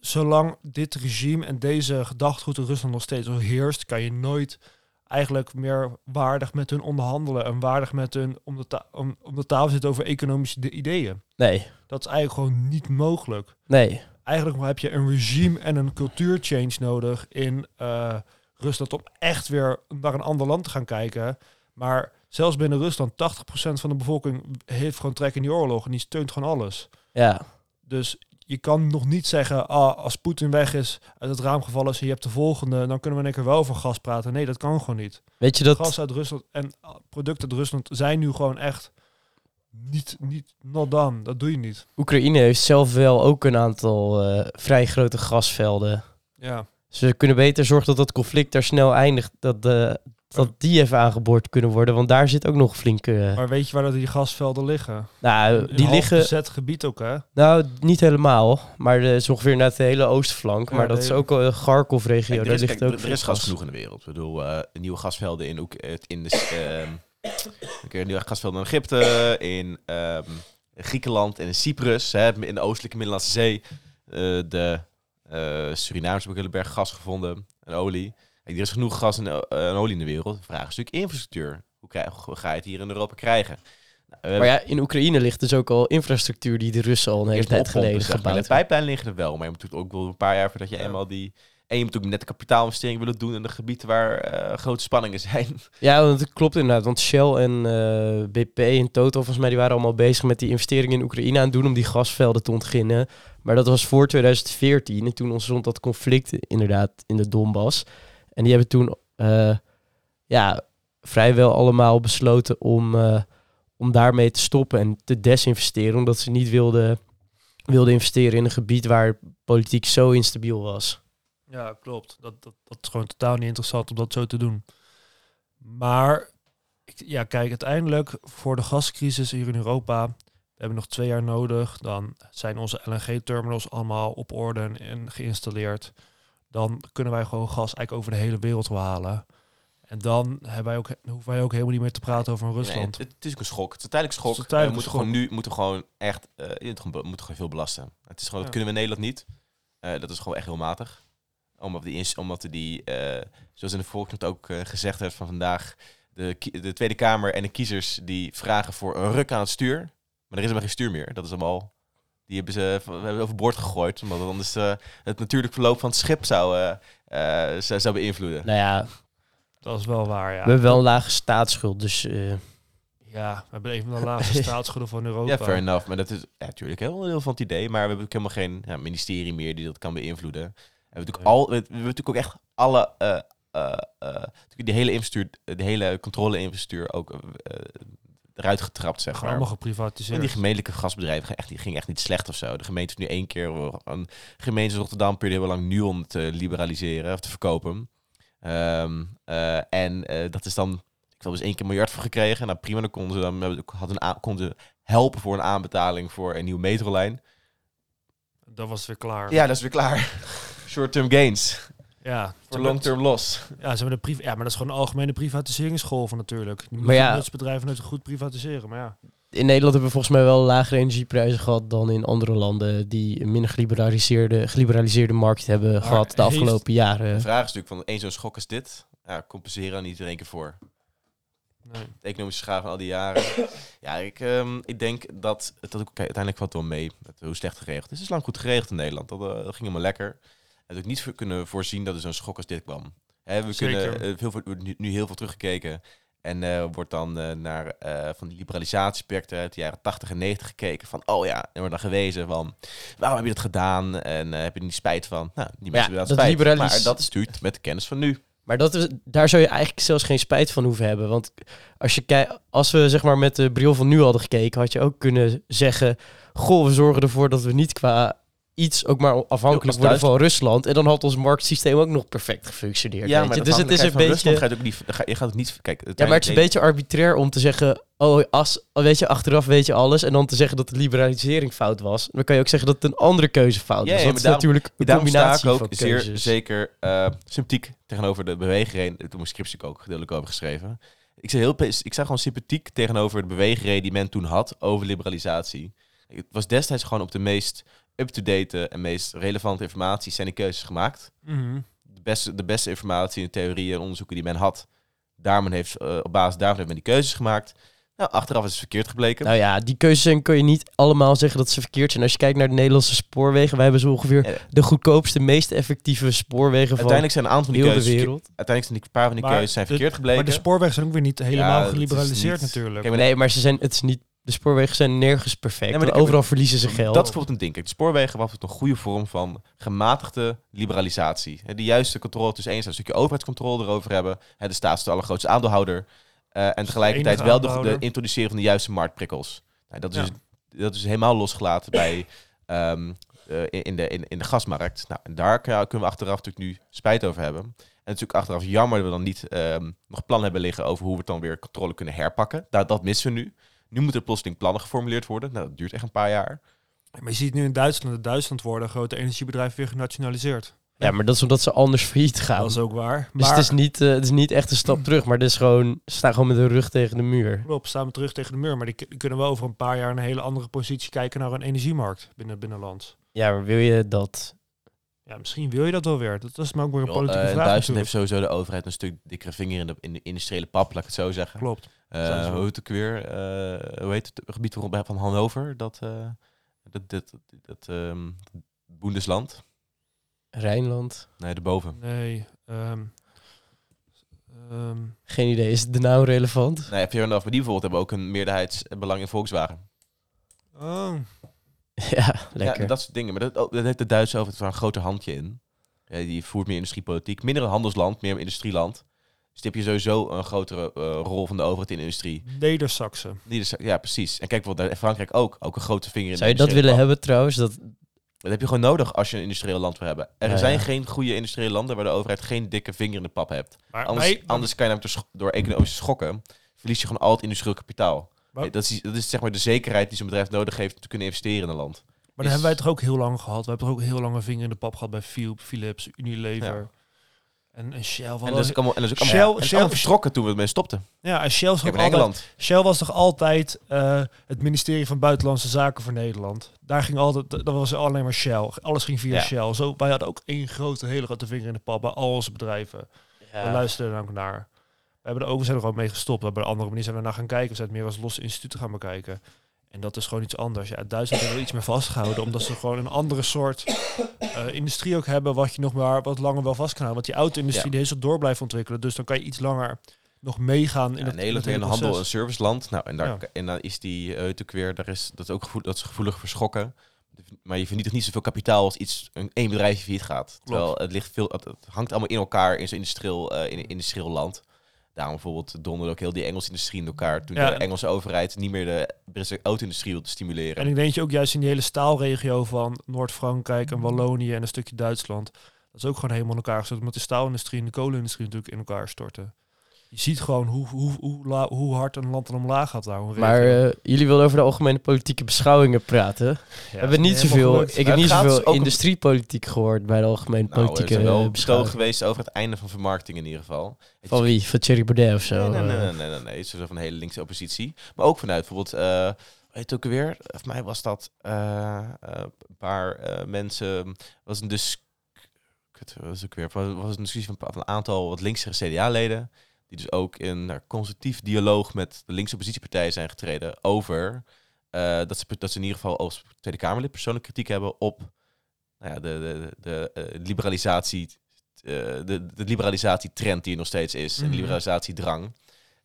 zolang dit regime en deze gedachtegoed in Rusland nog steeds heerst, kan je nooit eigenlijk meer waardig met hun onderhandelen en waardig met hun om de, om, om de tafel zitten over economische de- ideeën. nee, Dat is eigenlijk gewoon niet mogelijk. nee. Eigenlijk heb je een regime en een cultuurchange nodig in eh, Rusland om echt weer naar een ander land te gaan kijken. Maar zelfs binnen Rusland, 80% van de bevolking heeft gewoon trek in die oorlog en die steunt gewoon alles. Ja, Dus je kan nog niet zeggen, ah, als Poetin weg is, uit het raam gevallen is je hebt de volgende, dan kunnen we in één keer wel over gas praten. Nee, dat kan gewoon niet. weet je dat... Gas uit Rusland en ah, producten uit Rusland zijn nu gewoon echt niet, niet, not done. Dat doe je niet. Oekraïne heeft zelf wel ook een aantal eh, vrij grote gasvelden. Ja. Ze kunnen beter zorgen dat dat conflict daar snel eindigt. Dat, eh, dat die even aangeboord kunnen worden. Want daar zit ook nog flinke... Maar weet je waar dat die gasvelden liggen? nou, Een die half liggen... bezet gebied ook, hè? Nou, niet helemaal. Maar het is ongeveer naar de hele oostflank. Ja, maar dat is ook een er Daar ligt kijk, ook er is gas genoeg in de wereld. Ik bedoel, eh, nieuwe gasvelden in, eh, in de... ehm keer nieuwe gasvelden in Egypte, in ehm, Griekenland en in Cyprus, hè, in de oostelijke Middellandse Zee. Eh, de eh Surinaamse hebben een berg gas gevonden en olie. Er is genoeg gas en, eh, en olie in de wereld. De vraag is natuurlijk infrastructuur. Hoe, krijg, hoe ga je het hier in Europa krijgen? Nou, Maar ja, in Oekraïne ligt dus ook al infrastructuur die de Russen al een hele tijd geleden zeg gebouwd De pijplijn liggen er wel, maar je moet natuurlijk ook wel een paar jaar voordat je Ja. eenmaal die... En je moet ook net de kapitaalinvestering willen doen in de gebieden waar eh, grote spanningen zijn. (laughs) Ja, het klopt inderdaad. Want Shell en eh, BP en Total, volgens mij, die waren allemaal bezig met die investeringen in Oekraïne aan het doen om die gasvelden te ontginnen. Maar dat was voor 2014 en toen ontstond dat conflict inderdaad in de Donbass. En die hebben toen eh, ja, vrijwel allemaal besloten om, eh, om daarmee te stoppen en te desinvesteren. Omdat ze niet wilden, wilden investeren in een gebied waar politiek zo instabiel was. Ja, klopt. Dat, dat, dat is gewoon totaal niet interessant om dat zo te doen. Maar, ja, kijk, uiteindelijk voor de gascrisis hier in Europa, we hebben nog twee jaar nodig. Dan zijn onze LNG-terminals allemaal op orde en geïnstalleerd. Dan kunnen wij gewoon gas eigenlijk over de hele wereld halen. En dan hebben wij ook, hoeven wij ook helemaal niet meer te praten over Rusland. Nee, het, is ook een schok. Het is een tijdelijk schok. Het is een we moeten gewoon nu moeten gewoon echt uh, moeten gewoon veel belasten. Het is gewoon, dat Ja. kunnen we in Nederland niet. Eh, dat is gewoon echt heel matig. Omdat die, omdat die eh, zoals in de volkskrant ook gezegd werd van vandaag, de, de Tweede Kamer en de kiezers die vragen voor een ruk aan het stuur. Maar er is helemaal geen stuur meer. Dat is allemaal, die hebben ze we hebben overboord gegooid. Omdat het anders eh, het natuurlijk verloop van het schip zou, eh, eh, zou, beïnvloeden. Nou ja, Dat is wel waar, ja. we hebben wel een lage staatsschuld, dus... eh, Ja, we hebben een van de laagste (laughs) staatsschulden van Europa. Ja, fair enough. Maar dat is ja, natuurlijk heel heel van het idee. Maar we hebben ook helemaal geen ja, ministerie meer die dat kan beïnvloeden. En we hebben natuurlijk, al, we, we hebben natuurlijk ook echt alle... eh eh, eh, natuurlijk die hele infrastructuur, de hele controle-infrastructuur ook eruit getrapt, zeg maar. allemaal En geprivatiseerd. die gemeentelijke gasbedrijven echt, die ging echt niet slecht of zo. De gemeente is nu één keer... Een gemeente Rotterdam probeerde heel lang Nuon te liberaliseren of te verkopen. Ehm, eh, en eh, dat is dan... Ik heb dus één keer miljard voor gekregen. Nou prima, dan konden ze dan hadden een konden ze helpen voor een aanbetaling voor een nieuwe metrolijn. Dat was weer klaar. Ja, dat is weer klaar. (laughs) Short-term gains. Ja Voor long-term loss. Ja, ze hebben de priv ja, maar dat is gewoon een algemene privatiseringsgolven natuurlijk. Die Maar moeten ja- nutsbedrijven natuurlijk goed privatiseren. Maar ja, in Nederland hebben we volgens mij wel lagere energieprijzen gehad dan in andere landen die een minder geliberaliseerde, geliberaliseerde markt hebben Maar gehad de afgelopen De jaren. vraag is natuurlijk van één zo'n schok als dit. Ja, compenseren niet in één keer voor. nee. De economische schade van al die jaren. (coughs) ja, ik, ehm, ik denk dat het dat ook uiteindelijk valt het wel mee met hoe slecht geregeld. Het is lang goed geregeld in Nederland. Dat, eh, dat ging helemaal lekker. Ook niet voor kunnen voorzien dat er zo'n schok als dit kwam. Hè, we Zeker. kunnen eh, veel, voor- nu, nu heel veel teruggekeken. En eh, wordt dan eh, naar eh, van die liberalisatieprojecten uit de jaren 80 en 90 gekeken. Van, oh ja, en wordt dan gewezen van, waarom heb je dat gedaan? En eh, heb je er niet spijt van? Nou, die mensen ja, hebben dat dat spijt. liberalis- Maar dat is natuurlijk met de kennis van nu. Maar dat is, daar zou je eigenlijk zelfs geen spijt van hoeven hebben. Want als, je als we zeg maar met de bril van nu hadden gekeken, had je ook kunnen zeggen: Goh, we zorgen ervoor dat we niet qua iets ook maar afhankelijk worden van Rusland. En dan had ons marktsysteem ook nog perfect gefunctioneerd. Ja, maar dus het is een beetje. Rusland gaat ook niet. ga- Je gaat het niet. Kijk, Ja, maar het is een beetje arbitrair om te zeggen: oh, als, weet je, achteraf weet je alles. En dan te zeggen dat de liberalisering fout was. Dan kan je ook zeggen dat het een andere keuze fout Ja, was. ja, dat is daarom- natuurlijk een Daarom sta ik combinatie ook zeer keuzes. zeker eh sympathiek tegenover de beweegreden. Toen mijn scriptie ook gedeeltelijk over geschreven. Ik zei, heel, ik zei gewoon sympathiek tegenover de beweegreden die men toen had over liberalisatie. Het was destijds gewoon op de meest up-to-date en meest relevante informatie zijn die keuzes gemaakt. Mhm. De beste, de beste informatie en theorieën en onderzoeken die men had. Daar men heeft, eh, op basis daarvan heeft men die keuzes gemaakt. Nou, achteraf is het verkeerd gebleken. Nou ja, die keuzes kun je niet allemaal zeggen dat ze verkeerd zijn. Als je kijkt naar de Nederlandse spoorwegen, wij hebben zo ongeveer Ja, de goedkoopste, meest effectieve spoorwegen van uiteindelijk zijn een aantal van die heel de keuzes... Uiteindelijk zijn die, een paar van die Maar keuzes zijn de- verkeerd gebleken. Maar de spoorwegen zijn ook weer niet helemaal Ja, geliberaliseerd niet- natuurlijk. Kijk, maar Nee, maar ze zijn, het is niet, de spoorwegen zijn nergens perfect. Maar de- overal verliezen ze geld. Dat is bijvoorbeeld een ding. Kijk, de spoorwegen was een goede vorm van gematigde liberalisatie. Hè, De juiste controle tussen eens een stukje overheidscontrole erover hebben. Hè, De staat is de allergrootste aandeelhouder. eh, en tegelijkertijd wel de, de introduceren van de juiste marktprikkels. Nou, dat, is, Ja. dat is helemaal losgelaten bij, ehm, eh, in, de, in, in de gasmarkt. Nou, en daar kun- kunnen we achteraf natuurlijk nu spijt over hebben. En natuurlijk achteraf jammer dat we dan niet ehm, nog plan hebben liggen over hoe we het dan weer controle kunnen herpakken. Nou, dat missen we nu. Nu moeten er plotseling plannen geformuleerd worden. Nou, dat duurt echt een paar jaar. Maar je ziet nu in Duitsland, in Duitsland worden grote energiebedrijven weer genationaliseerd. Ja, maar dat is omdat ze anders failliet gaan. Dat is ook waar. Dus maar het, is niet, eh, het is niet echt een stap terug, maar het is gewoon, ze staan gewoon met de rug tegen de muur. Klopt, staan we terug tegen de muur. Maar die, kunnen wel over een paar jaar een hele andere positie kijken naar een energiemarkt binnen het binnenland. Ja, maar wil je dat... Ja, misschien wil je dat wel weer. Dat is maar ook weer een politieke eh, vraag Duitsland natuurlijk. heeft sowieso de overheid een stuk dikkere vinger in de, in de industriële pap, laat ik het zo zeggen. Klopt. Eh, ze hoe het ook weer? Eh, hoe heet het gebied van Hannover? Dat, eh dat, dat, dat, ehm, Boendesland? Rijnland? Nee, erboven. Nee. ehm, ehm, Geen idee, is de naam relevant? Nee, fair enough. Maar die bijvoorbeeld hebben ook een meerderheidsbelang in Volkswagen. oh. (laughs) ja, lekker. Ja, dat soort dingen. Maar dat, oh, dat heeft de Duitse overheid een groter handje in. Ja, die voert meer industriepolitiek. Minder een handelsland, meer een industrieland. Dus die heb je sowieso een grotere eh, rol van de overheid in de industrie. Neder-Saxen. Ja, precies. En kijk, bijvoorbeeld Frankrijk ook. Ook een grote vinger in Zou je dat willen hebben trouwens? Dat. Dat heb je gewoon nodig als je een industrieel land wil hebben. Er Ja, zijn ja. geen goede industriële landen waar de overheid geen dikke vinger in de pap hebt. Maar, Anders, wij- anders kan je namelijk door, sch- door economische schokken, verlies je gewoon al het industrieel kapitaal. Maar- dat, is, dat is zeg maar de zekerheid die zo'n bedrijf nodig heeft om te kunnen investeren in een land. Maar dat hebben wij toch ook heel lang gehad. We hebben toch ook heel lang een vinger in de pap gehad bij Phil- Philips, Unilever. En, en Shell. En allemaal, en Shell- allemaal, en is Shell- allemaal vertrokken toen we ermee stopten. ja, en Shell, Ik toch altijd. Shell was toch altijd eh, het ministerie van Buitenlandse Zaken voor Nederland. Daar ging altijd, dat was alleen maar Shell. Alles ging via Ja. Shell. Zo, wij hadden ook één grote, hele grote vinger in de pap bij al onze bedrijven. We luisterden er ook naar. We hebben er ook, we zijn er ook mee gestopt. We hebben er andere manier zijn we naar gaan kijken. We zijn het meer als losse instituten gaan bekijken. En dat is gewoon iets anders. Ja, Duitsland heeft er iets meer vastgehouden. Omdat ze gewoon een andere soort eh, industrie ook hebben. Wat je nog maar wat langer wel vast kan houden. Want die auto-industrie Ja. die door blijven ontwikkelen. Dus dan kan je iets langer nog meegaan in Ja, het Nederland het een handel- en serviceland. Nou, en, daar, Ja. en dan is die uh, weer, daar is, dat, ook gevoel, dat is gevoelig voor schokken. Maar je vernietigt niet zoveel kapitaal als iets, een één bedrijfje failliet gaat. Terwijl het, ligt veel, het, het hangt allemaal in elkaar in zo'n industrieel, eh, in een industrieel land. Daarom bijvoorbeeld donderde ook heel die Engelse industrie in elkaar. Toen Ja. de Engelse overheid niet meer de Britse auto-industrie wilde stimuleren. En ik denk je ook juist in die hele staalregio van Noord-Frankrijk en Wallonië en een stukje Duitsland. Dat is ook gewoon helemaal in elkaar gestort. Omdat de staalindustrie en de kolenindustrie natuurlijk in elkaar storten. Je ziet gewoon hoe, hoe, hoe, la- hoe hard een land dan omlaag gaat daar. Maar eh, jullie wilden over de algemene politieke beschouwingen praten. Ja, we hebben niet zoveel, gelukt. ik heb niet zoveel dus industriepolitiek gehoord bij de algemene nou, er politieke zijn wel beschouwingen. geweest over het einde van vermarkting in ieder geval. Van wie? Van Thierry Baudet of zo? Nee, nee, nee, eh. nee, nee, nee, nee. Het is zo van de hele linkse oppositie. Maar ook vanuit bijvoorbeeld, eh weet ook weer, voor mij was dat eh, eh, een paar eh, mensen, was een dus, wat was ook weer, was was een discussie van, van een aantal wat linkse CDA-leden, die dus ook in nou, constructief dialoog met de linkse oppositiepartijen zijn getreden over eh, dat, ze, dat ze in ieder geval als Tweede Kamerlid persoonlijk kritiek hebben op nou ja, de, de, de, de eh, liberalisatie eh, de, de liberalisatietrend die er nog steeds is. En Mhm. de liberalisatiedrang.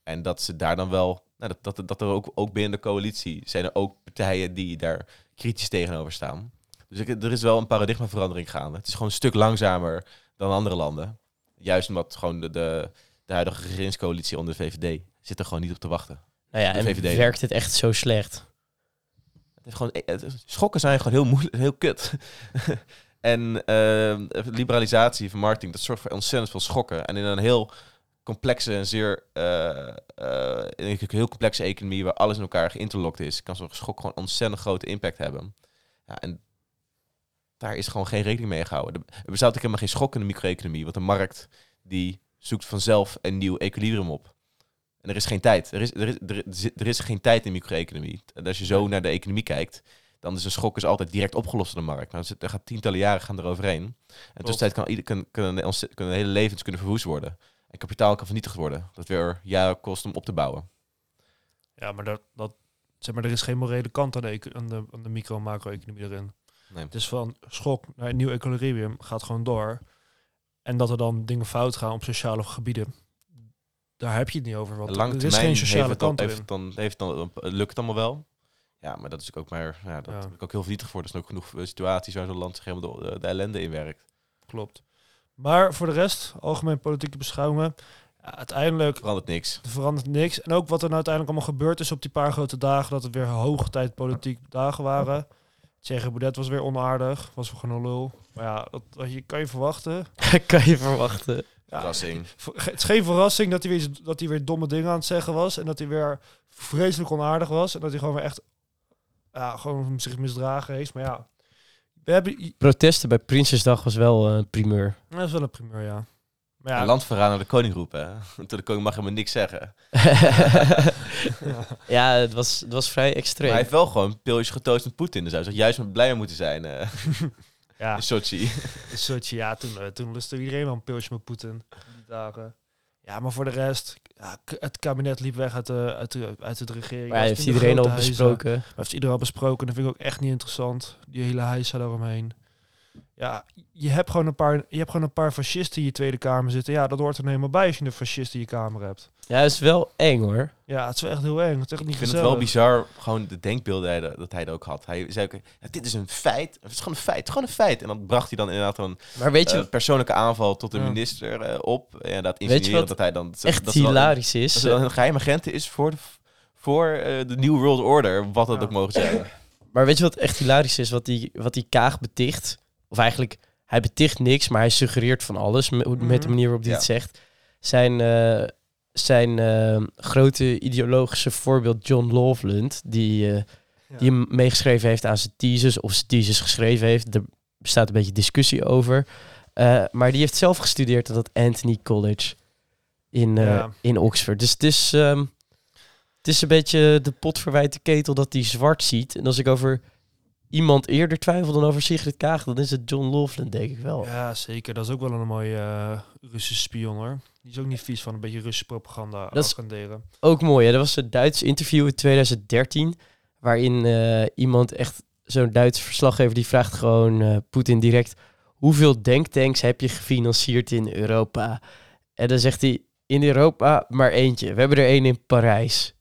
En dat ze daar dan wel... Nou, dat, dat, dat er ook, ook binnen de coalitie zijn er ook partijen die daar kritisch tegenover staan. Dus ik, er is wel een paradigmaverandering gaande. Het is gewoon een stuk langzamer dan andere landen. Juist omdat gewoon de, de, de huidige regeringscoalitie onder de VVD zit er gewoon niet op te wachten. Nou ja, de en VVD. werkt het echt zo slecht? Het is gewoon, het is- schokken zijn gewoon heel moeilijk, heel kut. (laughs) en eh, liberalisatie, vermarkting, dat zorgt voor ontzettend veel schokken. En in een heel complexe en zeer eh, eh, een heel complexe economie waar alles in elkaar geïnterlokt is, kan zo'n schok gewoon ontzettend grote impact hebben. Ja, en daar is gewoon geen rekening mee gehouden. Er bestaat ook helemaal geen schok in de micro-economie, want de markt die zoekt vanzelf een nieuw equilibrium op. En er is geen tijd. Er is, er is, er is, er is geen tijd in micro-economie. En als je zo naar de economie kijkt, dan is een schok is altijd direct opgelost in de markt. Maar er gaat tientallen jaren gaan eroverheen. En tussentijd kan, kan, kunnen, kunnen hele levens kunnen verwoest worden. En kapitaal kan vernietigd worden. Dat weer jaren kost om op te bouwen. Ja, maar, dat, dat, zeg maar er is geen morele kant aan de, aan de, aan de micro- en macro-economie erin. Nee. Het is van schok naar een nieuw equilibrium gaat gewoon door. En dat er dan dingen fout gaan op sociale gebieden. Daar heb je het niet over. Want Lang er is geen sociale het dan, kant heeft dan, heeft het dan, lukt het allemaal wel. Ja, maar dat is ook maar, ja, dat Ja. ik ook heel verdrietig voor. Er zijn ook genoeg eh, situaties waar zo'n land zich helemaal de, de ellende in werkt. Klopt. Maar voor de rest, algemeen politieke beschouwingen. Ja, uiteindelijk Verandert niks. er verandert niks. En ook wat er nou uiteindelijk allemaal gebeurd is op die paar grote dagen. Dat het weer hoogtijd politiek dagen waren. Thierry Baudet was weer onaardig. Was gewoon een lul. Maar ja, dat, dat je, kan je verwachten. (laughs) kan je verwachten. Ja, Verrassing. Ver- Het is geen verrassing dat hij, weer, dat hij weer domme dingen aan het zeggen was. En dat hij weer vreselijk onaardig was. En dat hij gewoon weer echt ja, gewoon zich misdragen heeft. Maar ja, we hebben... Protesten bij Prinsjesdag was wel een primeur. Dat is wel een primeur, ja. Maar Een ja, landverraad naar de koning roepen. (laughs) Toen de koning mag helemaal niks zeggen. (laughs) ja, het was, het was vrij Maar extreem. hij heeft wel gewoon pilletjes getoast met Poetin. Dus hij zou juist met blij mee moeten zijn eh ja, in Sochi. soortje, ja toen, eh, toen lustte iedereen wel een pilsje met Poetin. Die dagen. Ja, maar voor de rest, ja, het kabinet liep weg uit de, uit de, uit de regering. maar heeft iedereen al huizen. besproken. Maar heeft iedereen al besproken. Dat vind ik ook echt niet interessant. Die hele heisa daaromheen. Ja, je hebt gewoon een paar, je hebt gewoon een paar fascisten in je Tweede Kamer zitten. Ja, dat hoort er nou helemaal bij als je een fascist in je kamer hebt. Ja, het is wel eng hoor. Ja, het is wel echt heel eng. Het is echt niet Ik vind het wel bizar, gewoon de denkbeelden dat hij er ook had. Hij zei ook, ja, dit is een feit. Het is gewoon een feit, het is gewoon een feit. En dan bracht hij dan inderdaad een Maar weet je eh, persoonlijke aanval tot de Ja. minister eh, op. En dat je insinueren wat dat hij dan... echt dat dan- hilarisch Dat is? ze dan een geheime agent is voor de, voor eh, de New World Order, wat dat Ja. ook mogen zijn. Maar weet je wat echt hilarisch is? Wat die, wat die Kaag beticht. Of eigenlijk, hij beticht niks, maar hij suggereert van alles. Met, met de Mhm. manier waarop hij Ja. het zegt. Zijn, eh, zijn eh, grote ideologische voorbeeld John Loveland. Die, Ja. die hem meegeschreven heeft aan zijn thesis. Of zijn thesis geschreven heeft. Er bestaat een beetje discussie over. Maar die heeft zelf gestudeerd aan dat Anthony College. In, Ja. in Oxford. Dus het is... ehm, het is een beetje de pot verwijt de ketel dat hij zwart ziet. En als ik over iemand eerder twijfel dan over Sigrid Kaag, dan is het John Loveland, denk ik wel. Ja, zeker. Dat is ook wel een mooie eh, Russische spion hoor. Die is ook niet vies van een beetje Russische propaganda Dat is-. Ook mooi, hè? Er was een Duits interview in 2013, waarin eh, iemand echt, zo'n Duitse verslaggever, die vraagt gewoon eh, Poetin direct, hoeveel denktanks heb je gefinancierd in Europa? En dan zegt hij, in Europa maar eentje. We hebben er één in Parijs.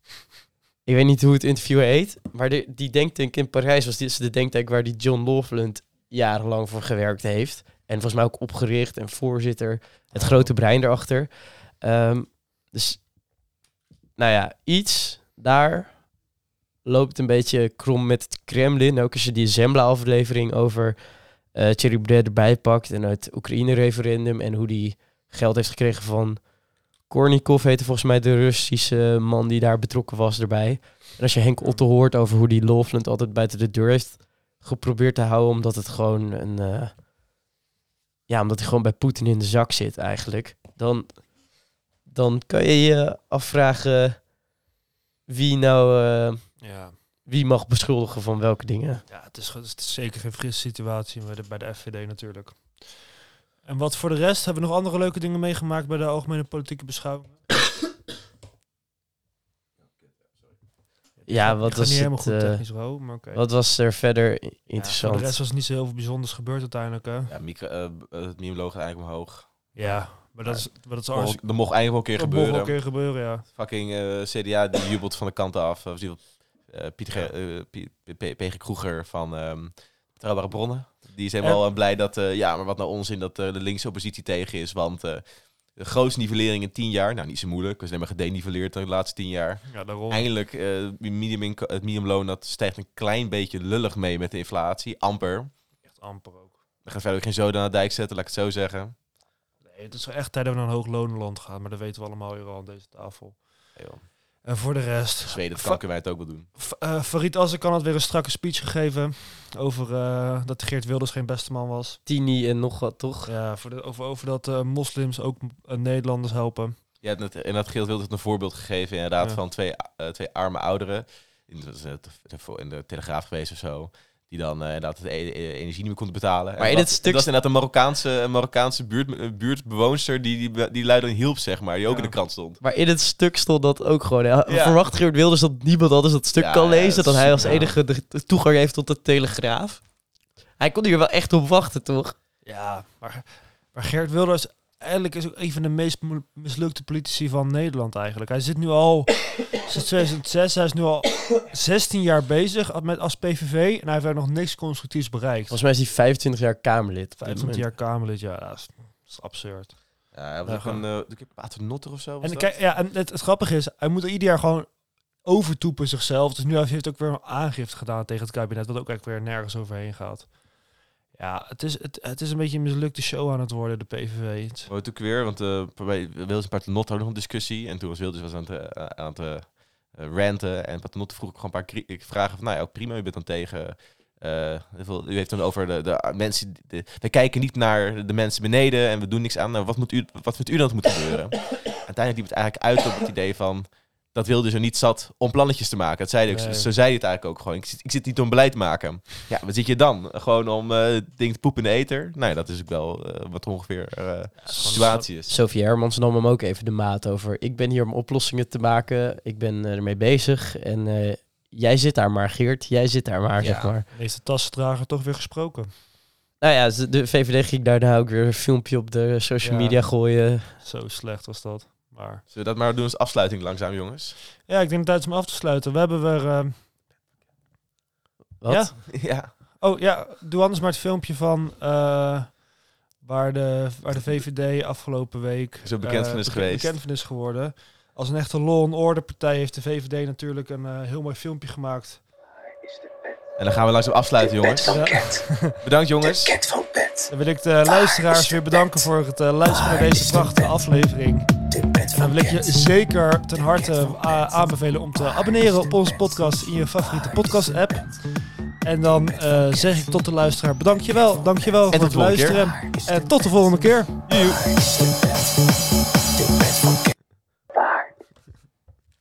Ik weet niet hoe het interview heet, maar de, die denktank in Parijs was dus de denktank waar die John Loveland jarenlang voor gewerkt heeft. En volgens mij ook opgericht en voorzitter, het grote brein erachter. Ehm, dus, nou ja, iets daar loopt een beetje krom met het Kremlin. Ook als je die Zembla-aflevering over eh Thierry erbij pakt en het Oekraïne-referendum en hoe die geld heeft gekregen van Kornikov, heette volgens mij de Russische man die daar betrokken was erbij. En als je Henk Otto hoort over hoe die Loveland altijd buiten de deur heeft geprobeerd te houden, omdat het gewoon een... eh, ja, omdat hij gewoon bij Poetin in de zak zit eigenlijk. Dan, dan kan je je afvragen wie nou... eh, Ja. wie mag beschuldigen van welke dingen. Ja, het is, het is zeker geen frisse situatie bij de, bij de FVD natuurlijk. En wat voor de rest hebben we nog andere leuke dingen meegemaakt bij de algemene politieke beschouwing? Ja, wat was niet helemaal het, goed eh, technisch, Ro, maar oké. Wat was er verder Ja, interessant? voor de rest was niet zo heel veel bijzonders gebeurd uiteindelijk, hè? Ja, micro, eh, eh, het meme logo eigenlijk omhoog. Ja, maar dat is, maar dat is mocht- dat mocht eigenlijk wel een keer Dat mocht wel gebeuren. een keer gebeuren, ja. Fucking eh, CDA die jubelt van de kant af. Eh, Pieter eh, P-. Kroeger van ehm Betrouwbare Bronnen. Die is helemaal eh, blij dat, eh, ja, maar wat nou onzin dat eh, de linkse oppositie tegen is. Want de grootste nivellering in tien jaar, nou niet zo moeilijk, we zijn maar gedeniveleerd de laatste tien jaar. Ja, daarom. Eindelijk, minimum, het minimumloon dat stijgt een klein beetje lullig mee met de inflatie, amper. Echt amper ook. We gaan verder ook geen zoden aan de dijk zetten, laat ik het zo zeggen. Nee, het is echt tijd dat we naar een hoog lonenland gaan, maar dat weten we allemaal hier al aan deze tafel. En voor de rest, Zweden, dat kan, wij het ook wel doen. Eh, Farid Azarkan had weer een strakke speech gegeven over eh, dat Geert Wilders geen beste man was. Tini en nog wat, toch? Ja, voor de, over, over dat eh, moslims ook Nederlanders helpen. Ja, en dat, en dat Geert Wilders een voorbeeld gegeven inderdaad Ja. van twee, eh, twee arme ouderen. In, net in de Telegraaf geweest of zo. Die dan eh, inderdaad de e- e- energie niet meer konden betalen. Maar En in dat, het stuk- dat inderdaad een Marokkaanse, een Marokkaanse buurt, eh, buurtbewoonster die, die, die lui dan hielp, zeg maar. Die ook Ja. in de krant stond. Maar in het stuk stond dat ook gewoon. Ja. Verwacht Geert Wilders dat niemand anders dat stuk Ja, kan ja, lezen? dat Dat is- hij als enige de, de toegang heeft tot de Telegraaf? Hij kon hier wel echt op wachten, toch? Ja, maar, maar Geert Wilders eigenlijk is ook een van de meest mislukte politici van Nederland eigenlijk. Hij zit nu al (coughs) sinds 2006, hij is nu al 16 jaar bezig met als PVV en hij heeft er nog niks constructiefs bereikt. Volgens mij is hij 25 jaar Kamerlid. op dit 25 moment. jaar Kamerlid, ja, dat is, dat is absurd. Ja, hij was Ja, ook gewoon- een uh, paternotter of zo. En, kijk, ja, en het, het grappige is, hij moet er ieder jaar gewoon overtoepen zichzelf. Dus nu heeft hij ook weer een aangifte gedaan tegen het kabinet, wat ook eigenlijk weer nergens overheen gaat. Ja, het is, het, het is een beetje een mislukte show aan het worden, de PVV. Het- ook weer, want uh, bij Wilders en Paternotte hadden nog een discussie. En toen was Wilders was aan het, uh, aan het uh, ranten. En Paternotte vroeg ook gewoon een paar kri- vragen van... Nou ja, ook prima, u bent dan tegen... U heeft dan over de, de mensen... De, we kijken niet naar de mensen beneden en we doen niks aan. Nou, wat, moet u, wat vindt u dan dat moet gebeuren? (coughs) Uiteindelijk liep het eigenlijk uit op het idee van... Dat Wilders er niet zat om plannetjes te maken. Dat zei hij ook, Nee. Zo zei hij het eigenlijk ook gewoon. Ik zit, ik zit niet om beleid te maken. Ja, wat zit je dan? Gewoon om uh, dingen te poepen in de eter? Nou ja, dat is ook wel uh, wat ongeveer uh, de situatie is. Sophie Hermans nam hem ook even de maat over. Ik ben hier om oplossingen te maken. Ik ben uh, ermee bezig. En uh, jij zit daar maar, Geert. Jij zit daar maar, Ja. zeg maar. De meeste tassendrager toch weer gesproken. Nou ja, ze- de VVD ging daarna ook weer een filmpje op de social Ja. media gooien. Zo slecht was dat. Maar Zullen we dat maar doen als afsluiting langzaam, jongens? ja, ik denk dat het is om af te sluiten. We hebben weer... eh, Wat? Ja? (laughs) ja. Oh ja, doe anders maar het filmpje van eh, waar, de, waar de VVD afgelopen week Zo bekend eh, van is beke- geweest. bekend van is geworden. Als een echte law and order partij heeft de VVD natuurlijk een eh, heel mooi filmpje gemaakt. En dan gaan we langzaam afsluiten, jongens. Ja. (laughs) Bedankt, jongens. Dan wil ik de luisteraars weer bedanken voor het eh, luisteren naar deze prachtige aflevering. En dan wil ik je zeker ten harte a- aanbevelen om te abonneren op onze podcast in je favoriete podcast app. En dan eh, zeg ik tot de luisteraar bedankjewel, dankjewel En voor tot het keer. luisteren. En tot de volgende keer.